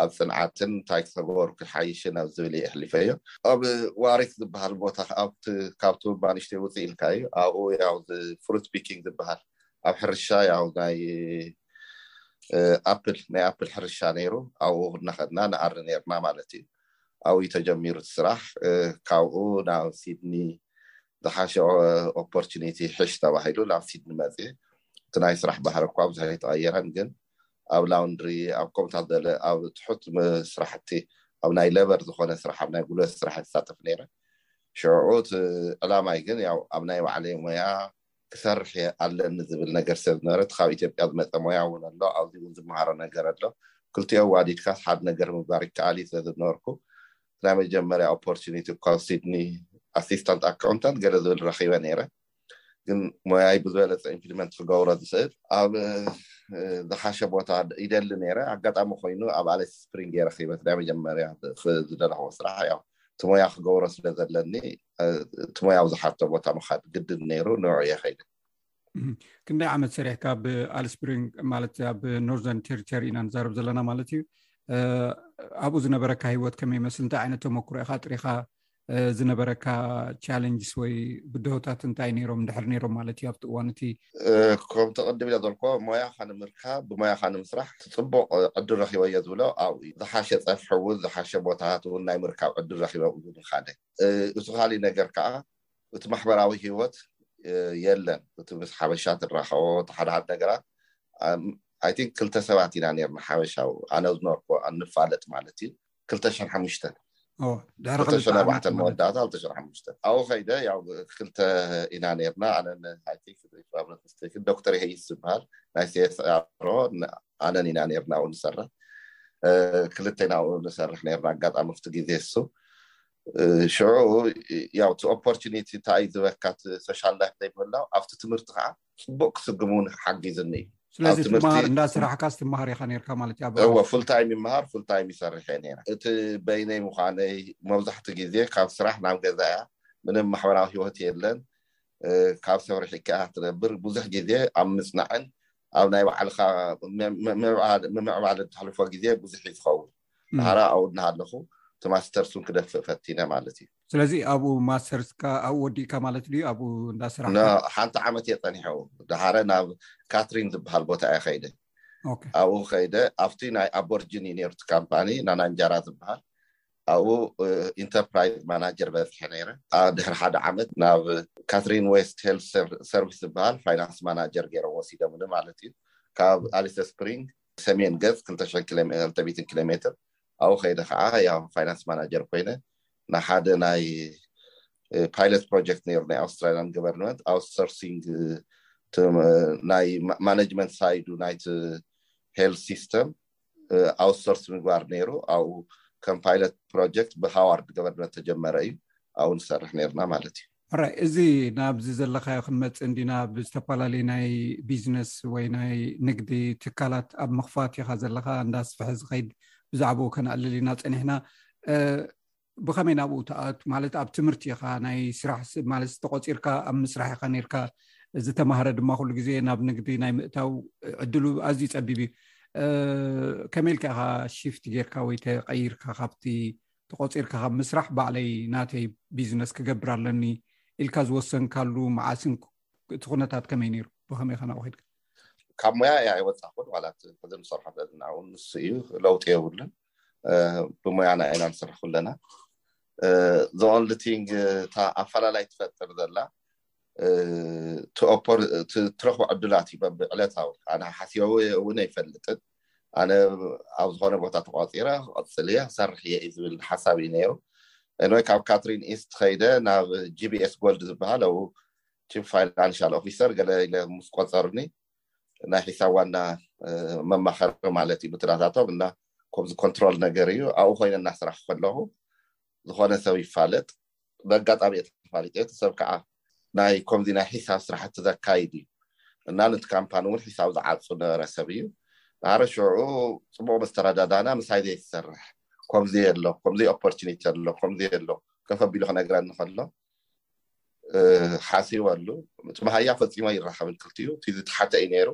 Speaker 5: ኣብ ጽንዓትን እንታይ ክተገበርኩ ይሓይሽ ናብ ዝብል እየ ኣሕሊፈዮ። ኣብ ዋሪት ዝበሃል ቦታ ከኣ ኣብቲ ካብቲ እባ ንእሽተይ ውጽእ ኢልካ እዩ። ኣብኡ ያው እዚ ፍሩት ፒኪንግ ዝበሃል ኣብ ሕርሻ ያው ናይ ኣፕል ናይ ኣፕል ሕርሻ ነይሩ። ኣብኡ እናኸድና ንኣሪ ነይርና ማለት እዩ። ኣብኡ እዩ ተጀሚሩ እቲ ስራሕ። ካብኡ ናብ ሲድኒ ዝሓሸ ኦፖርቹኒቲ ይሕሽ ተባሂሉ ናብ ሲድኒ መጽየ። እቲ ናይ ስራሕ ባህሪ እኳ ብዙሕ ኣይተቐየረን ግን ኣብ ላውንድሪ ኣብ ከምታት ዘለ ኣብ ትሑት ስራሕቲ ኣብ ናይ ለበር ዝኾነ ስራሕ ኣብ ናይ ጉልበት ስራሕ ዝሳተፍ ነይረ ሽዑ እቲ ዕላማይ ግን ያው ኣብ ናይ ባዕለይ ሞያ ክሰርሕ ኣለኒ ዝብል ነገር ሰብ ዝነበረ እቲ ካብ ኢትዮጵያ ዝመፀ ሞያ እውን ኣሎ ኣብዚ እውን ዝመሃሮ ነገር ኣሎ ክልቲኦ ዋዲድካስ ሓደ ነገር ምግባር ይከኣል እዩ ስለዝነበርኩ ናይ መጀመርያ ኦፖርቹኒቲ ካብ ሲድኒ ኣሲስታንት ኣካውንታንት ገለ ዝብል ረኺበ ነይረ ግን ሞያይ ብዝበለፀ ኢምፕሊመንት ክገብሮ ዝኽእል ኣብ ዝሓሸ ቦታ ይደሊ ነይረ ኣጋጣሚ ኮይኑ ኣብ ኣሌስ ስፕሪንግ ገይረ ክይበት ናይ መጀመርያ ዝደለኽዎ ስራሕ ያው እቲ ሞያ ክገብሮ ስለ ዘለኒ እቲ ሞያ ኣብ ዝሓቶ ቦታ ምኻድ ግድን ነይሩ ንዑ እየ ከይደ
Speaker 1: ክንደይ ዓመት ሰሪሕካ ኣብ ኣልስፕሪንግ ማለት ኣብ ኖርዘርን ቴሪተሪ ኢና ንዛረብ ዘለና ማለት እዩ ኣብኡ ዝነበረካ ሂወት ከመይ ይመስል እንታይ ዓይነት ተመክሮ ኢካ ጥሪካ ዝነበረካ ቻለንጅስ ወይ ብድሆታት እንታይ ነይሮም ድሕር ነይሮም ማለት እዩ ኣብቲ እዋን እቲ
Speaker 5: ከም ተቐድም ኢለ ዘልኮ ሞያኻ ንምርካብ ብሞያኻ ንምስራሕ ትፅቡቕ ዕድል ረኪበ እዮ ዝብሎ ኣብኡ እዩ ዝሓሸ ፀፍሒ እውን ዝሓሸ ቦታታት እውን ናይ ምርካብ ዕድል ረኪበ ብ ምካደ እቲ ካሊእ ነገር ከዓ እቲ ማሕበራዊ ሂወት የለን እቲ ምስ ሓበሻ ትራኸቦ እቲ ሓደ ሓደ ነገራት ኣይንክ ክልተ ሰባት ኢና ነርና ሓበሻ ኣነ ዝነርኮ ኣንፋለጥ ማለት እዩ ክልተ ሽሕን ሓሙሽተን ኦ ድሕሪ ክልተ ሽሕን ክልተ ዓመት ኣርባዕተን ማለት መወዳእታ ክልተ ሽሕን ሓሙሽተን ኣብኡ ከይደ ያው ክልተ ኢና ነርና ኣነን ሃይቲክ ብረት ምስትክ ዶክተር ይህይስ ዝበሃል ናይ ሴስሮ ኣነን ኢና ነርና ኣብኡ ንሰርሕ እ፣ ክልቴና ኣብኡ ንሰርሕ ነርና ኣጋጣሚ ኣብቲ ግዜ እሱ እ፣ ሽዑ ያው እቲ ኦፖርቹኒቲ እንታይ እዩ ዝበካ እቲ ሶሻል ላይፍ ዘይምህላው ኣብቲ ትምህርቲ ከዓ ፅቡቅ ክስግም እውን ሓጊዝኒ እዩ
Speaker 1: ስለዚ ትምሃር እንዳ ስራሕካ ስትምሃር ኢካ ነርካ ማለት እዩ
Speaker 5: እወ ፉልታይም ይምሃር ፉልታይም ይሰርሕ እየ ነረ እቲ በይነይ ምኳነይ መብዛሕቲ ግዜ ካብ ስራሕ ናብ ገዛ እያ ምንም ማሕበራዊ ሂወት የለን ካብ ሰብ ርሒካ ትነብር ብዙሕ ግዜ ኣብ ምፅናዕን ኣብ ናይ ባዕልካ ምምዕባል እተሕልፎ ግዜ ብዙሕ እዩ ዝኸውን ንሃራ ኣብኡ እናሃለኹ እቲ ማስተርስ እውን ክደፍእ ፈቲነ ማለት እዩ
Speaker 1: ስለዚ ኣብኡ ማስተርስካ ኣብኡ ወዲእካ ማለት ድዩ ኣብኡ እንዳስራሕ
Speaker 5: ሓንቲ ዓመት እየ ፀኒሐ ድሃረ ናብ ካትሪን ዝበሃል ቦታ እየ ከይደ ኣብኡ ከይደ ኣብቲ ናይ ኣቦርጅን እዩ ነሩ እቲ ካምፓኒ ናናንጃራ ዝበሃል ኣብኡ ኢንተርፕራይዝ ማናጀር በዝሐ ነይረ ድሕሪ ሓደ ዓመት ናብ ካትሪን ዌስት ሄል ሰርቪስ ዝበሃል ፋይናንስ ማናጀር ገይረ ወሲደምኒ ማለት እዩ ካብ ኣሊሰ ስፕሪንግ ሰሜን ገፅ ክልተ ሽሕን ክለ ክልተ ሚእትን ኪሎ ሜትር ኣብኡ ከይደ ከዓ ያው ፋይናንስ ማናጀር ኮይነ ንሓደ ናይ ፓይለት ፕሮጀክት ነይሩ ናይ ኣውስትራሊያን ገቨርንመንት ኣውትሰርሲንግ ናይ ማነጅመንት ሳይዱ ናይቲ ሄልት ሲስተም ኣውትሰርስ ምግባር ነይሩ ኣብኡ ከም ፓይለት ፕሮጀክት ብሃዋርድ ገቨርንመንት ተጀመረ እዩ ኣብኡ ንሰርሕ ነርና ማለት እዩ
Speaker 1: ሕራይ እዚ ናብዚ ዘለካዮ ክንመፅ እንዲና ብዝተፈላለዩ ናይ ቢዝነስ ወይ ናይ ንግዲ ትካላት ኣብ ምኽፋት ኢካ ዘለካ እንዳስፈሐ ዝከይድ ብዛዕባኡ ከነዕልል ኢና ፀኒሕና ብከመይ ናብኡ ተኣት ማለት ኣብ ትምህርቲ ኢካ ናይ ስራሕ ማለት ዝተቆፂርካ ኣብ ምስራሕ ኢካ ነርካ ዝተማሃረ ድማ ኩሉ ግዜ ናብ ንግዲ ናይ ምእታው ዕድሉ ኣዝዩ ፀቢብ እዩ ከመይ ኢልካ ኢካ ሽፍት ጌርካ ወይ ተቀይርካ ካብቲ ተቆፂርካ ካብ ምስራሕ ባዕለይ ናተይ ቢዝነስ ክገብር ኣለኒ ኢልካ ዝወሰንካሉ መዓስን እቲ ኩነታት ከመይ ነይሩ ብከመይ ከና ውኪድካ
Speaker 5: ካብ ሙያ እያ ኣይወፃኩን ዋላት ሕዚ ንሰርሖ ዘለና እውን ንሱ እዩ ለውጢ የብሉን ብሙያና ኢና ንስርሑ ኣለና ዘኦንሊ ቲንግ እታ ኣፈላላይ ትፈጥር ዘላ ትረክቦ ዕድላት እዩ በብዕለታዊ ኣነ ሓሲበ እውን ኣይፈልጥን ኣነ ኣብ ዝኾነ ቦታ ተቋፂረ ክቐፅል እየ ክሰርሕ እየ እዩ ዝብል ሓሳብ እዩ ነይሩ ኤንወይ ካብ ካትሪን ኢስት ከይደ ናብ ጂቢኤስ ጎልድ ዝበሃል ኣብኡ ቺፍ ፋይናንሻል ኦፊሰር ገለ ኢለ ምስ ቆፀርኒ ናይ ሒሳብ ዋና መማኸሪ ማለት እዩ ብትዳታቶም እና ከምዚ ኮንትሮል ነገር እዩ ኣብኡ ኮይነ እናስራሕ ከለኹ ዝኾነ ሰብ ይፋለጥ በጋጣሚ እቲ ተፋሊጡ እቲ ሰብ ከዓ ናይ ኮምዚ ናይ ሒሳብ ስራሕቲ ዘካይድ እዩ እና ነቲ ካምፓኒ እውን ሒሳብ ዝዓፁ ነበረ ሰብ እዩ ዳሓረ ሽዑ ፅቡቅ ምስ ተረዳዳና ምሳይ ዘይትሰርሕ ኮምዚ ኣሎ ኮምዚ ኦፖርቲኒቲ ኣሎ ኮምዚ ኣሎ ከፍ ኣቢሉ ክነግረኒ ከሎ ሓሲበሉ እቲ መሃያ ፈፂሞ ይራኸብን ክልቲኡ እቲ ዝተሓተ እዩ ነይሩ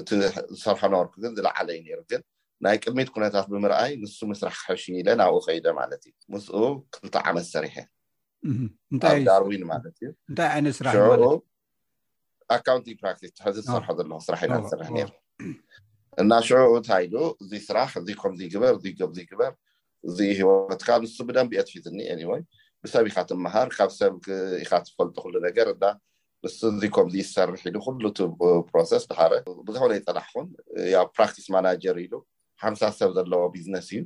Speaker 5: እቲ ዝሰርሖ ነበርኩ ግን ዝለዓለ እዩ ነይሩ ግን ናይ ቅድሚት ኩነታት ብምርኣይ ንሱ ምስራሕ ክሕሽ እዩ ኢለ ናብኡ ከይደ ማለት እዩ ምስኡ ክልተ ዓመት ሰሪሐ ኣብ ዳርዊን ማለት እዩ
Speaker 1: እንታይ ዓይነት ስራሕ ሽዑኡ
Speaker 5: ኣካውንቲንግ ፕራክቲስ ሕዚ ዝሰርሖ ዘለኹ ስራሕ ኢና ዝሰርሕ ነይሩ እና ሽዑኡ እንታይ ኢሉ እዚ ስራሕ እዚ ከምዚ ግበር እዚ ከምዚ ግበር እዚ ሂወትካ ንሱ ብደንብ እየ ትፊትኒ ኤኒወይ ብሰብ ኢካ ትመሃር ካብ ሰብ ኢካ ትፈልጦ ኩሉ ነገር እና ንሱ እዚ ከምዚ ይሰርሕ ኢሉ ኩሉ እቲ ፕሮሰስ ድሓረ ብዝኮነ ይፀናሕኩን ያው ፕራክቲስ ማናጀር ኢሉ ሓምሳ ሰብ ዘለዎ ቢዝነስ እዩ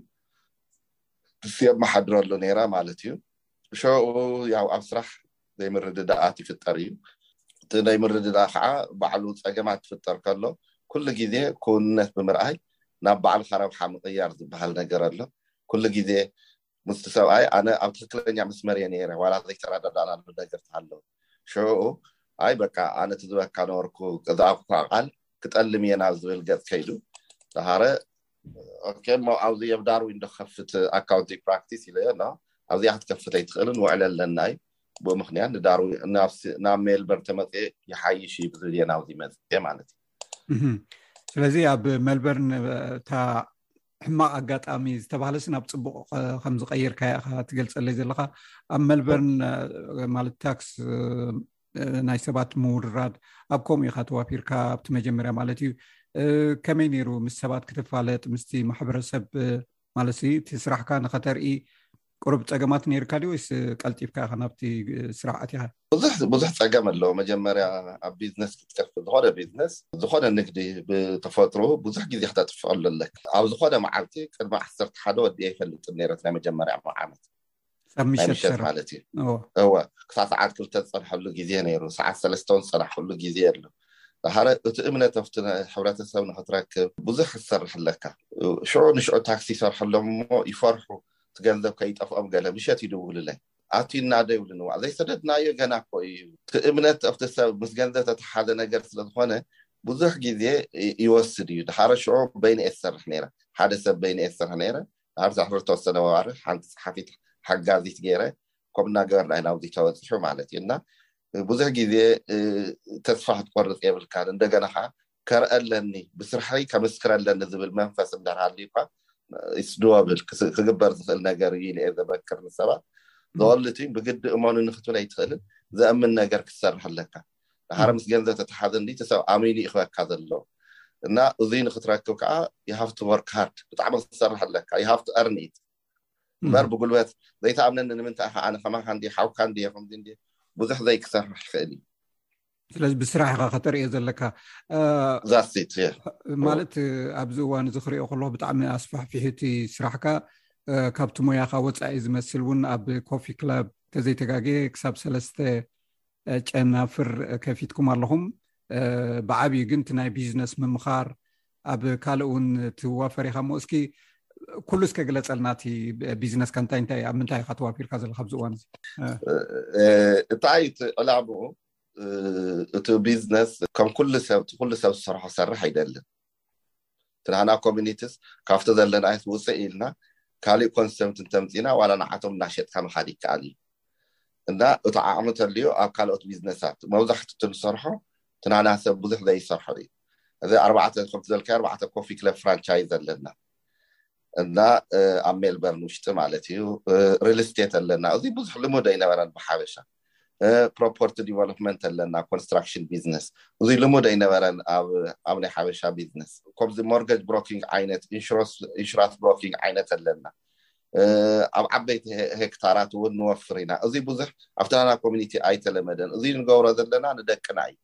Speaker 5: ንሱ የመሓድረሉ ነይራ ማለት እዩ ሸኡ ያው ኣብ ስራሕ ዘይምርድዳኣት ይፍጠር እዩ እቲ ናይ ምርድዳኣ ከዓ ባዕሉ ፀገማት ትፍጠር ከሎ ኩሉ ግዜ ክውንነት ብምርኣይ ናብ ባዕልካ ረብሓ ምቕያር ዝበሃል ነገር ኣሎ ኩሉ ግዜ ምስቲ ሰብኣይ ኣነ ኣብ ትክክለኛ መስመር እየ ነይረ ዋላ ዘይተረዳዳእናሉ ነገር ተሃለወ ሽዑኡ ኣይ በቃ ኣነ እቲ ዝበካ ነበርኩ ዝኣኩካ ቃል ክጠልም እየ ናብ ዝብል ገፅ ከይዱ ደሃረ ኦኬ እሞ ኣብዚ የብዳር ዊንዶ ክከፍት ኣካውንቲ ፕራክቲስ ኢለዮ ና ኣብዚኣ ክትከፍት ኣይትኽእልን ውዕል ኣለና እዩ ብኡ ምክንያት ንዳርዊ ናብ ሜልበርን ተመፅኤ ይሓይሽ እዩ ብዝብል እየ ናብዚ መፅኤ ማለት
Speaker 1: እዩ ስለዚ ኣብ መልበርን እታ ሕማቅ ኣጋጣሚ ዝተባሃለስ ናብ ፅቡቅ ከም ዝቀይርካዮ ኢካ ትገልፀለይ ዘለካ ኣብ መልበርን ማለት ታክስ ናይ ሰባት ምውርራድ ኣብ ከምኡ ኢካ ተዋፊርካ ኣብቲ መጀመርያ ማለት እዩ ከመይ ነይሩ ምስ ሰባት ክትፋለጥ ምስቲ ማሕበረሰብ ማለት እቲ ስራሕካ ንከተርኢ ቅሩብ ፀገማት ነይርካ ድ ወይስ ቀልጢፍካ ኢካ ናብቲ ስራሕ ኣትኻ
Speaker 5: ብዙሕ ፀገም ኣለዎ መጀመርያ ኣብ ቢዝነስ ክትከፍት ዝኮነ ቢዝነስ ዝኮነ ንግዲ ብተፈጥሩ ብዙሕ ግዜ ክተጥፍዐሉ ኣለክ ኣብ ዝኮነ መዓልቲ ቅድሚ ዓሰርተ ሓደ ወዲ ኣይፈልጥን ነይረት ናይ መጀመርያ ዓመት ምሸት ማለት እዩ እወ ክሳብ ሰዓት ክልተ ዝፀንሐሉ ግዜ ነይሩ ሰዓት ሰለስተ ን ዝፀናሕሉ ግዜ ኣሉ ዳሓረ እቲ እምነት ኣብቲ ሕብረተሰብ ንክትረክብ ብዙሕ ክትሰርሕ ኣለካ ሽዑ ንሽዑ ታክሲ ይሰርሐሎም እሞ ይፈርሑ እቲ ገንዘብ ከይጠፍኦም ገለ ምሸት ይድውሉለይ ኣቲና ዶ ይብሉኒ ዋእ ዘይሰደድናዮ ገና እኮ እዩ እቲ እምነት ኣብቲ ሰብ ምስ ገንዘብ ዝተተሓሓዘ ነገር ስለ ዝኾነ ብዙሕ ግዜ ይወስድ እዩ ድሓረ ሽዑ በይነይ እየ ዝሰርሕ ነይረ ሓደ ሰብ በይነይ እየ ዝሰርሕ ነይረ ድሓር ሳሕሪ ዝተወሰነ መባርህ ሓንቲ ፀሓፊት ሓጋዚት ገይረ ከምኡ እናገበርና ኢና ኣብዚ ተበፂሑ ማለት እዩ እና ብዙሕ ግዜ ተስፋ ክትቆርፅ የብልካን እንደገና ከዓ ከርኢ ኣለኒ፣ ብስርሐይ ከምስክር ኣለኒ ዝብል መንፈስ እንድሕር ሃልዩካ ኢትስ ዱወብል፣ ክግበር ዝኽእል ነገር እዩ ኢለ እየ ዘመክር ንሰባት። The only thing ብግዲ እመኑኒ ክትብል ኣይትኽእልን፣ ዘእምን ነገር ክትሰርሕ ኣለካ። ድሓር ምስ ገንዘብ ተተሓዘ እንድዩ እቲ ሰብ ኣሚኑ እዩ ክህበካ ዘለዎ እና እዙይ ንክትረክብ ከዓ you have to work hard ብጣዕሚ ክትሰርሕ ኣለካ you have to earn it እምበር ብጉልበት ዘይተኣምነኒ ንምንታይ ኢኻ ኣነ ከማኻ እንድየ ሓውካ እንድየ ከምዚ እንድየ ብዙሕ ዘይክሰርሕ ይኽእል እዩ
Speaker 1: ስለዚ ብስራሕ ኢካ ከተርእዮ ዘለካ ማለት ኣብዚ እዋን እዚ ክሪኦ ከለ ብጣዕሚ ኣስፋሕፊሑቲ ስራሕካ ካብቲ ሞያካ ወፃኢ ዝመስል እውን ኣብ ኮፊ ክላብ ተዘይተጋገ ክሳብ ሰለስተ ጨናፍር ከፊትኩም ኣለኹም ብዓብዩ ግን እቲ ናይ ቢዝነስ ምምኻር ኣብ ካልእ እውን ትዋፈር ኢካ ሞ እስኪ ኩሉ እስከ ግለፀልና እቲ ቢዝነስካ እንታይ እንታይ ኣብ ምንታይ ኢካ ተዋፊርካ ዘለካ ኣብዚ እዋን እዚ
Speaker 5: እንታይ እዩ እቲ ዕላምኡ እቲ ቢዝነስ ከም ኩሉ ሰብ እቲ ኩሉ ሰብ ዝሰርሖ ክሰርሕ ኣይደልን እቲ ናህና ኮሚኒቲስ ካብቲ ዘለናይስ ውፅእ ኢልና ካሊእ ኮንሰምት እንተምፂና ዋላ ንዓቶም እናሸጥካ ምካድ ይከኣል እዩ እና እቲ ዓቕሚ ተልዮ ኣብ ካልኦት ቢዝነሳት መብዛሕቱ እቲ ንሰርሖ እቲ ናህና ሰብ ብዙሕ ዘይሰርሖ እዩ እዚ ኣርባዕተ ከምቲ ዘልካ ኣርባዕተ ኮፊ ክለብ ፍራንቻይዝ ኣለና እና ኣብ ሜልበርን ውሽጢ ማለት እዩ ሪል ስቴት ኣለና እዚ ብዙሕ ልሙድ ኣይነበረን ብሓበሻ ፕሮፖርቲ ዲቨሎፕመንት ኣለና ኮንስትራክሽን ቢዝነስ እዚ ልሙድ ኣይነበረን ኣብ ናይ ሓበሻ ቢዝነስ ከምዚ ሞርገጅ ብሮኪንግ ዓይነት ኢንሹራንስ ብሮኪንግ ዓይነት ኣለና ኣብ ዓበይቲ ሄክታራት እውን ንወፍር ኢና እዚ ብዙሕ ኣብታና ኮሚኒቲ ኣይተለመደን እዚ ንገብሮ ዘለና ንደቅና እዩ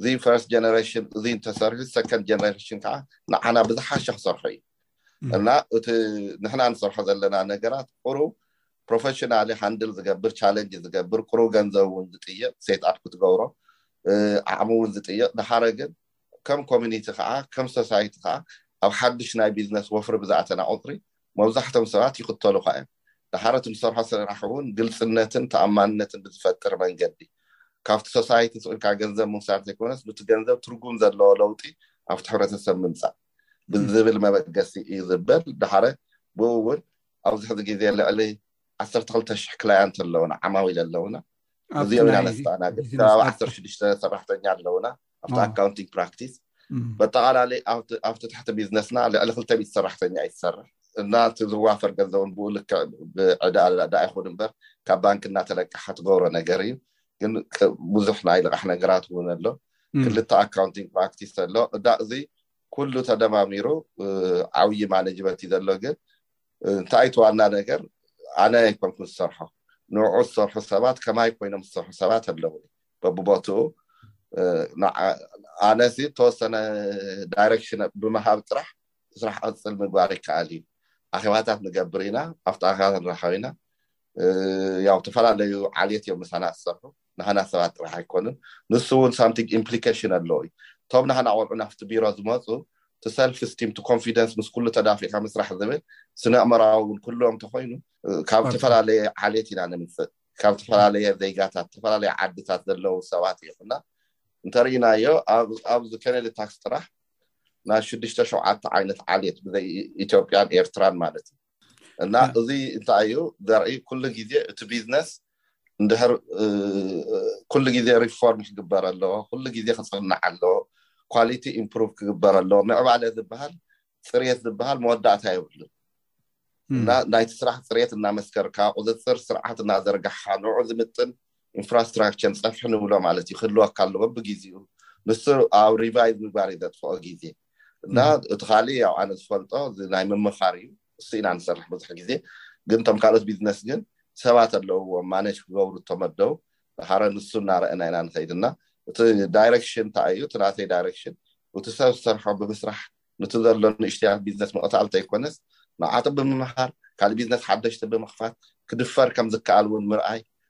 Speaker 5: እዚ ፈርስት ጀነሬሽን እዚ እንተሰርሑ ሰከንድ ጀነሬሽን ከዓ ንዓና ብዝሓሸ ክሰርሑ እዩ እና እቲ ንሕና ንሰርሖ ዘለና ነገራት ቁሩብ ፕሮፌሽናሊ ሃንድል ዝገብር ቻለንጅ ዝገብር ቁሩብ ገንዘብ እውን ዝጥይቕ ሴትኣፕ ክትገብሮ ዓቕሚ እውን ዝጥይቕ ድሓረ ግን ከም ኮሚኒቲ ከዓ ከም ሶሳይቲ ከዓ ኣብ ሓድሽ ናይ ቢዝነስ ወፍሪ ብዝኣተና ቁፅሪ መብዛሕቶም ሰባት ይኽተሉኻ እዮም ድሓረ እቲ ንሰርሖ ስራሕ እውን ግልፅነትን ተኣማንነትን ብዝፈጥር መንገዲ ካብቲ ሶሳይቲ ስኢልካ ገንዘብ ምውሳድ ዘይኮነስ ኑቲ ገንዘብ ትርጉም ዘለዎ ለውጢ ኣብቲ ሕብረተሰብ ምምፃእ ብዝብል መበገሲ እዩ ዝበል ደሓረ ብኡ እውን ኣብዚ ሕዚ ግዜ ልዕሊ ዓሰርተ ክልተ ሽሕ ክላያንት ኣለውና ዓማዊል ኣለውና እዚኦም ኢና ነስተኣናግድ ከባቢ ዓሰርተ ሽዱሽተ ሰራሕተኛ ኣለውና ኣብቲ ኣካውንቲንግ ፕራክቲስ በጠቓላሊ ኣብቲ ትሕቲ ቢዝነስና ልዕሊ ክልተ ሚት ሰራሕተኛ እዩ ዝሰርሕ እና እቲ ዝዋፈር ገንዘብን ብኡ ልክዕ ብዕዳ ዳ ይኹን እምበር ካብ ባንኪ እናተለቀሓ ትገብሮ ነገር እዩ ግን ብዙሕ ናይ ልቓሕ ነገራት እውን ኣሎ ክልተ ኣካውንቲንግ ፕራክቲስ ኣሎ እዳ እዚ ኩሉ ተደማሚሩ ዓብዪ ማኔጅመንት እዩ ዘሎ ግን እንታይ እቲ ዋና ነገር ኣነ ኣይኮንኩን ዝሰርሖ ንዑ ዝሰርሑ ሰባት ከማይ ኮይኖም ዝሰርሑ ሰባት ኣለዉ በብቦትኡ ኣነሲ ተወሰነ ዳይሬክሽን ብምሃብ ጥራሕ ስራሕ ቅፅል ምግባር ይከኣል እዩ ኣኼባታት ንገብር ኢና ኣብቲ ኣኼባታት ንራኸብ ኢና ያው ተፈላለዩ ዓልየት እዮም ምሳና ዝሰርሑ ንሃና ሰባት ጥራሕ ኣይኮኑን ንሱ ውን ሳምቲግ ኢምፕሊከሽን ኣለዎ እዩ እቶም ንሃና ቆልዑ ናፍቲ ቢሮ ዝመፁ እቲ ሰልፍ ስቲም እቲ ኮንፊደንስ ምስ ኩሉ ተዳፊዕካ ምስራሕ ዝብል ስነእመራዊ ውን ክህልዎም እንተኮይኑ ካብ ዝተፈላለየ ዓሌት ኢና ንምፅእ ካብ ዝተፈላለየ ዜጋታት ዝተፈላለየ ዓድታት ዘለዉ ሰባት ይኹና እንተርኢናዮ ኣብዚ ከነዲ ታክስ ጥራሕ ናይ ሽዱሽተ ሸውዓተ ዓይነት ዓሌት ብዘይ ኢትዮጵያን ኤርትራን ማለት እዩ እና እዚ እንታይ እዩ ዘርኢ ኩሉ ግዜ እቲ ቢዝነስ እንድሕር ኩሉ ግዜ ሪፎርም ክግበር ኣለዎ ኩሉ ግዜ ክፅናዕ ኣለዎ ኳሊቲ ኢምፕሩቭ ክግበር ኣለዎ ምዕባለ ዝበሃል ፅሬት ዝበሃል መወዳእታ የብሉን እና ናይቲ ስራሕ ፅሬት እናመስከርካ ቁፅፅር ስርዓት እናዘርጋሕካ ንዑ ዝምጥን ኢንፍራስትራክቸር ፀፍሒ ንብሎ ማለት እዩ ክህልወካ ኣለዎ ብግዜኡ ንሱ ኣብ ሪቫይዝ ምግባር እዩ ዘጥፍኦ ግዜ እና እቲ ካሊእ ያው ኣነ ዝፈልጦ እዚ ናይ ምምኻር እዩ እሱ ኢና ንሰርሕ ብዙሕ ግዜ ግን እቶም ካልኦት ቢዝነስ ግን ሰባት ኣለውዎም ማነጅ ክገብሩ እተመደው ሃረ ንሱ እናረአና ኢና ንኸይድ እና እቲ ዳይሬክሽን እንታይ እዩ እቲ ናተይ ዳይሬክሽን እቲ ሰብ ዝሰርሖ ብምስራሕ ንቲ ዘሎ ንእሽትያት ቢዝነስ መቐፃል ተይኮነስ ንዓቱ ብምምሃር ካልእ ቢዝነስ ሓደሽቲ ብምኽፋት ክድፈር ከም ዝከኣል እውን ምርኣይ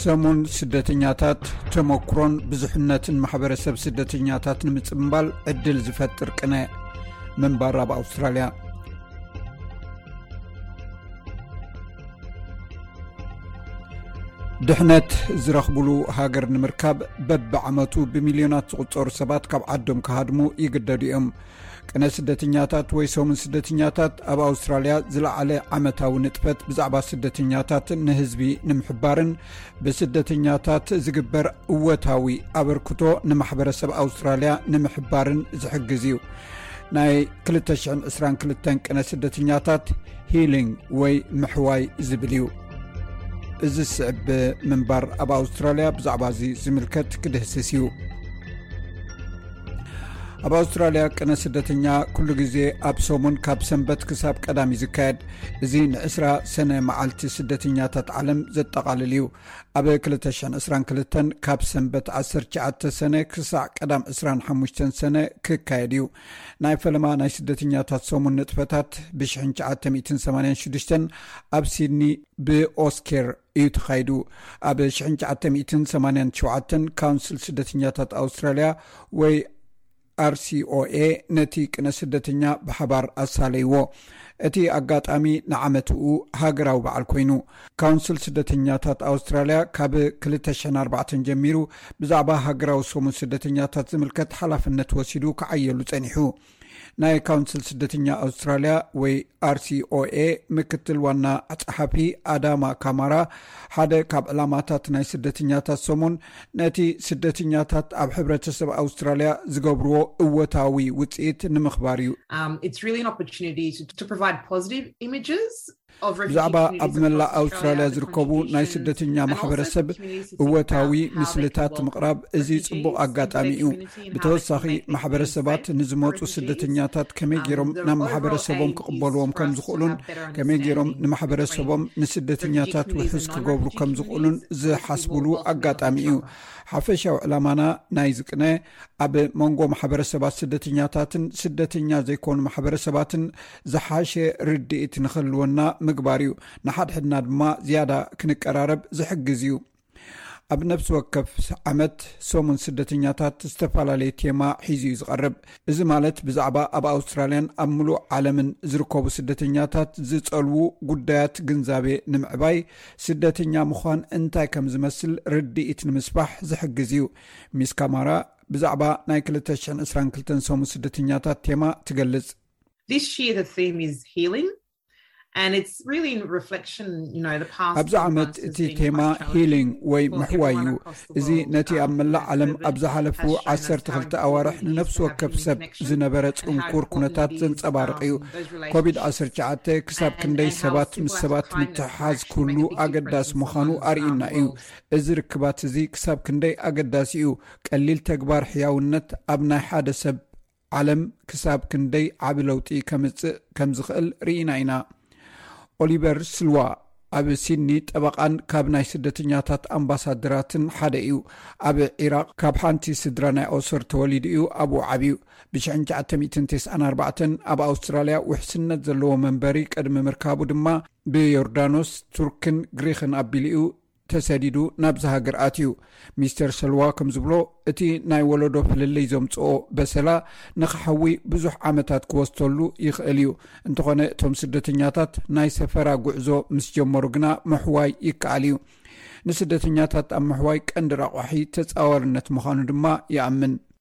Speaker 1: ሰሙን ስደተኛታት ተመክሮን ብዙሕነትን ማሕበረሰብ ስደተኛታት ንምፅምባል ዕድል ዝፈጥር ቅነ ምንባር ኣብ ኣውስትራልያ ድሕነት ዝረኽብሉ ሃገር ንምርካብ በብዓመቱ ብሚልዮናት ዝቁፀሩ ሰባት ካብ ዓዶም ክሃድሙ ይግደዱ እዮም ቅነ ስደተኛታት ወይ ሰሙን ስደተኛታት ኣብ ኣውስትራልያ ዝለዓለ ዓመታዊ ንጥፈት ብዛዕባ ስደተኛታት ንህዝቢ ንምሕባርን ብስደተኛታት ዝግበር እወታዊ ኣበርክቶ ንማሕበረሰብ ኣውስትራልያ ንምሕባርን ዝሕግዝ እዩ ናይ 222 ቅነ ስደተኛታት ሂሊንግ ወይ ምሕዋይ ዝብል እዩ እዚ ዝስዕብ ምንባር ኣብ ኣውስትራልያ ብዛዕባ እዚ ዝምልከት ክድህስስ እዩ ኣብ ኣውስትራልያ ቅነ ስደተኛ ኩሉ ግዜ ኣብ ሰሙን ካብ ሰንበት ክሳብ ቀዳሚ ዝካየድ እዚ ንዕስራ ሰነ መዓልቲ ስደተኛታት ዓለም ዘጠቓልል እዩ ኣብ 222 ካብ ሰንበት 19 ሰነ ክሳዕ ቀዳም 25 ሰነ ክካየድ እዩ ናይ ፈለማ ናይ ስደተኛታት ሰሙን ንጥፈታት ብ986 ኣብ ሲድኒ ብኦስኬር እዩ ተኻይዱ ኣብ ሽሕን ሸዓተ ሚእትን ሰማንያን ሸውዓተን ካውንስል ስደተኛታት ኣውስትራልያ ወይ ኣርሲኦኤ ነቲ ቅነ ስደተኛ ብሓባር ኣሳለይዎ እቲ ኣጋጣሚ ንዓመትኡ ሃገራዊ በዓል ኮይኑ ካውንስል ስደተኛታት ኣውስትራልያ ካብ ክልተ ሽሕን ኣርባዕተን ጀሚሩ ብዛዕባ ሃገራዊ ሰሙን ስደተኛታት ዝምልከት ሓላፍነት ወሲዱ ክዓየሉ ጸኒሑ ናይ ካውንስል ስደተኛ ኣውስትራልያ ወይ ኣርሲኦኤ ምክትል ዋና ኣፀሓፊ ኣዳማ ካማራ ሓደ ካብ ዕላማታት ናይ ስደተኛታት ሰሙን ነቲ ስደተኛታት ኣብ ሕብረተሰብ ኣውስትራልያ ዝገብርዎ እወታዊ ውፅኢት ንምኽባር እዩ um, ብዛዕባ ኣብ መላእ ኣውስትራልያ ዝርከቡ ናይ ስደተኛ ማሕበረሰብ እወታዊ ምስልታት ምቕራብ እዚ ፅቡቕ ኣጋጣሚ እዩ ብተወሳኺ ማሕበረሰባት ንዝመፁ ስደተኛታት ከመይ ገይሮም ናብ ማሕበረሰቦም ክቕበልዎም ከም ዝኽእሉን ከመይ ገይሮም ንማሕበረሰቦም ንስደተኛታት ውሑስ ክገብሩ ከም ዝኽእሉን ዝሓስብሉ ኣጋጣሚ እዩ ሓፈሻዊ ዕላማና ናይዝቅነ ኣብ መንጎ ማሕበረሰባት ስደተኛታትን ስደተኛ ዘይኮኑ ማሕበረሰባትን ዝሓሸ ርድኢት ንክህልወና ምግባር እዩ ንሓድሕድና ድማ ዝያዳ ክንቀራረብ ዝሕግዝ እዩ ኣብ ነብሲ ወከፍ ዓመት ሰሙን ስደተኛታት ዝተፈላለየ ቴማ ሒዙ እዩ ዝቐርብ እዚ ማለት ብዛዕባ ኣብ ኣውስትራልያን ኣብ ምሉእ ዓለምን ዝርከቡ ስደተኛታት ዝፀልዉ ጉዳያት ግንዛቤ ንምዕባይ ስደተኛ ምዃን እንታይ ከም ዝመስል ርድኢት ንምስፋሕ ዝሕግዝ እዩ ሚስ ካማራ ብዛዕባ ናይ 222 ሰሙን ስደተኛታት ቴማ ትገልጽ። ኣብዚ ዓመት እቲ ቴማ ሂሊንግ ወይ ምሕዋይ እዩ እዚ ነቲ ኣብ መላእ ዓለም ኣብ ዝሓለፉ 12 ኣዋርሕ ንነፍሲ ወከፍ ሰብ ዝነበረ ፅንኩር ኩነታት ዘንፀባርቕ እዩ ኮቪድ-19 ክሳብ ክንደይ ሰባት ምስ ሰባት ምትሕሓዝ ክህሉ ኣገዳሲ ምዃኑ ኣርእና እዩ እዚ ርክባት እዚ ክሳብ ክንደይ ኣገዳሲ እዩ? ቀሊል ተግባር ሕያውነት ኣብ ናይ ሓደ ሰብ ዓለም ክሳብ ክንደይ ዓቢ ለውጢ ከምጽእ ከም ዝኽእል ርኢና ኢና። ኦሊቨር ስልዋ ኣብ ሲድኒ ጠበቓን ካብ ናይ ስደተኛታት ኣምባሳደራትን ሓደ እዩ። ኣብ ዒራቕ ካብ ሓንቲ ስድራ ናይ ኣሶር ተወሊዱ እዩ ኣብኡ ዓብዩ። ብ1994 ኣብ ኣውስትራልያ ውሕስነት ዘለዎ መንበሪ ቅድሚ ምርካቡ ድማ ብዮርዳኖስ፣ ቱርክን ግሪኽን ኣቢሉ እዩ ተሰዲዱ ናብዚ ሃገር ኣትዩ። ሚስተር ሰልዋ ከም ዝብሎ፣ እቲ ናይ ወለዶ ፍልልይ ዘምጽኦ በሰላ ንኽሓዊ ብዙሕ ዓመታት ክወስደሉ ይኽእል እዩ። እንተዀነ እቶም ስደተኛታት ናይ ሰፈራ ጕዕዞ ምስ ጀመሩ ግና ምሕዋይ ይከኣል እዩ። ንስደተኛታት ኣብ ምሕዋይ ቀንዲ ራቋሒ ተጻዋርነት ምዃኑ ድማ ይኣምን።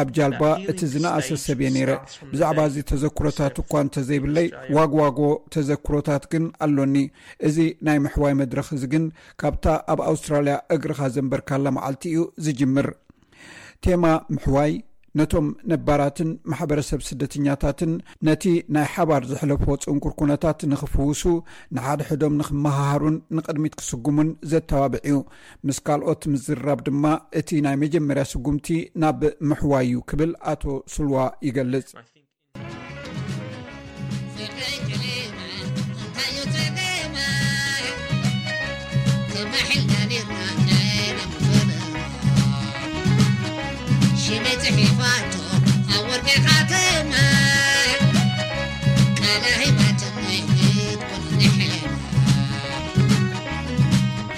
Speaker 1: ኣብ ጃልባ እቲ ዝነኣሰ ሰብ እየ ነይረ። ብዛዕባ እዚ ተዘክሮታት እኳ እንተዘይብለይ ዋግዋጎ ተዘክሮታት ግን ኣሎኒ። እዚ ናይ ምሕዋይ መድረኽ እዚ ግን ካብታ ኣብ ኣውስትራልያ እግርኻ ዘንበርካላ መዓልቲ እዩ ዝጅምር። ቴማ ምሕዋይ ነቶም ነባራትን ማሕበረሰብ ስደተኛታትን ነቲ ናይ ሓባር ዘሕለፍዎ ጽንኩር ኩነታት ንኽፍውሱ፣ ንሓድሕዶም ንኽመሃሃሩን ንቕድሚት ክስጉሙን ዘተባብዕ እዩ። ምስ ካልኦት ምዝርራብ ድማ እቲ ናይ መጀመርያ ስጉምቲ ናብ ምሕዋይ እዩ ክብል ኣቶ ስልዋ
Speaker 6: ይገልፅ።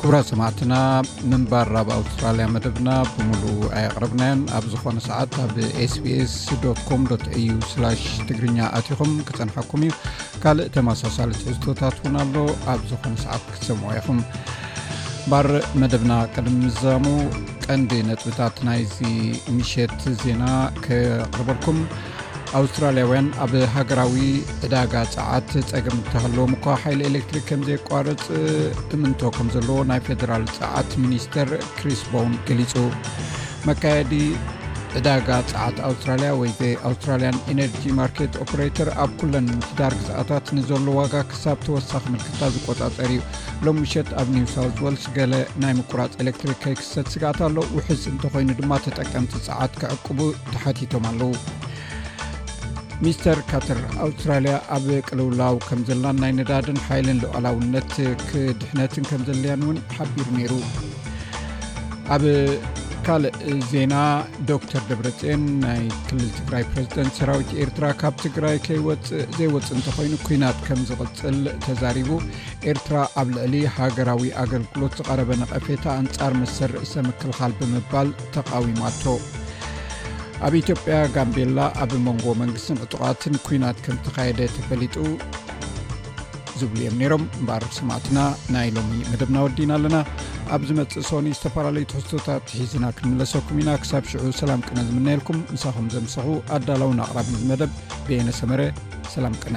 Speaker 1: ክብራት ሰማዕትና ምንባር ራብ ኣውስትራልያ መደብና ብምሉ ኣይቅረብናዮን ኣብ ዝኮነ ሰዓት ኣብ ስbስ ኮም ዩ ትግርኛ ኣትኹም ክፀንሐኩም እዩ ካልእ ተመሳሳሊ ትሕዝቶታት ውን ኣሎ ኣብ ዝኮነ ሰዓት ክትሰምዖ ኢኹም ባር መደብና ቅድም ምዛሙ ቀንዲ ነጥብታት ናይዚ ምሸት ዜና ክቅርበልኩም ኣውስትራልያውያን ኣብ ሃገራዊ ዕዳጋ ፀዓት ፀገም እተሃለዎም እኳ ሓይሊ ኤሌክትሪክ ከምዘየቋርፅ እምንቶ ከም ዘለዎ ናይ ፌደራል ፀዓት ሚኒስተር ክሪስ ቦን ገሊፁ መካየዲ ዕዳጋ ፀዓት ኣውስትራልያ ወይ ዘ ኣውስትራልያን ኤነርጂ ማርኬት ኦፕሬተር ኣብ ኩለን ምምሕዳር ግዝኣታት ንዘሎ ዋጋ ክሳብ ተወሳኺ ምልክታ ዝቆፃፀር እዩ ሎም ምሸት ኣብ ኒው ሳውት ወልስ ገለ ናይ ምቁራፅ ኤሌክትሪክ ክሰት ስጋት ኣሎ ውሕስ እንተኮይኑ ድማ ተጠቀምቲ ፀዓት ክዕቅቡ ተሓቲቶም ኣለው ሚስተር ካተር ኣውስትራልያ ኣብ ቅልውላው ከም ዘላን ናይ ነዳድን ሓይልን ሉዓላውነት ክድሕነትን ከም ዘለያን እውን ሓቢሩ ነይሩ ኣብ ካልእ ዜና ዶክተር ደብረፅን ናይ ክልል ትግራይ ፕረዚደንት ሰራዊት ኤርትራ ካብ ትግራይ ከይወፅእ ዘይወፅ እንተኮይኑ ኩናት ከም ዝቕፅል ተዛሪቡ ኤርትራ ኣብ ልዕሊ ሃገራዊ ኣገልግሎት ዝቐረበ ነቐፌታ ኣንጻር መሰል ርእሰ ምክልኻል ብምባል ተቓዊማቶ ኣብ ኢትዮጵያ ጋምቤላ ኣብ መንጎ መንግስትን ዕጡቓትን ኩናት ከም ተኻየደ ተፈሊጡ ዝብሉ እዮም ነይሮም እምበኣር ስማዕትና ናይ ሎሚ መደብና ወዲና ኣለና ኣብ ዝመፅእ ሶኒ ዝተፈላለዩ ተክስቶታት ሒዝና ክንምለሰኩም ኢና ክሳብ ሽዑ ሰላም ቅነ ዝምነየልኩም ንሳኹም ዘምሰኹ ኣዳላውን ኣቕራቢ ዝመደብ ብየነ ሰመረ ሰላም ቅነ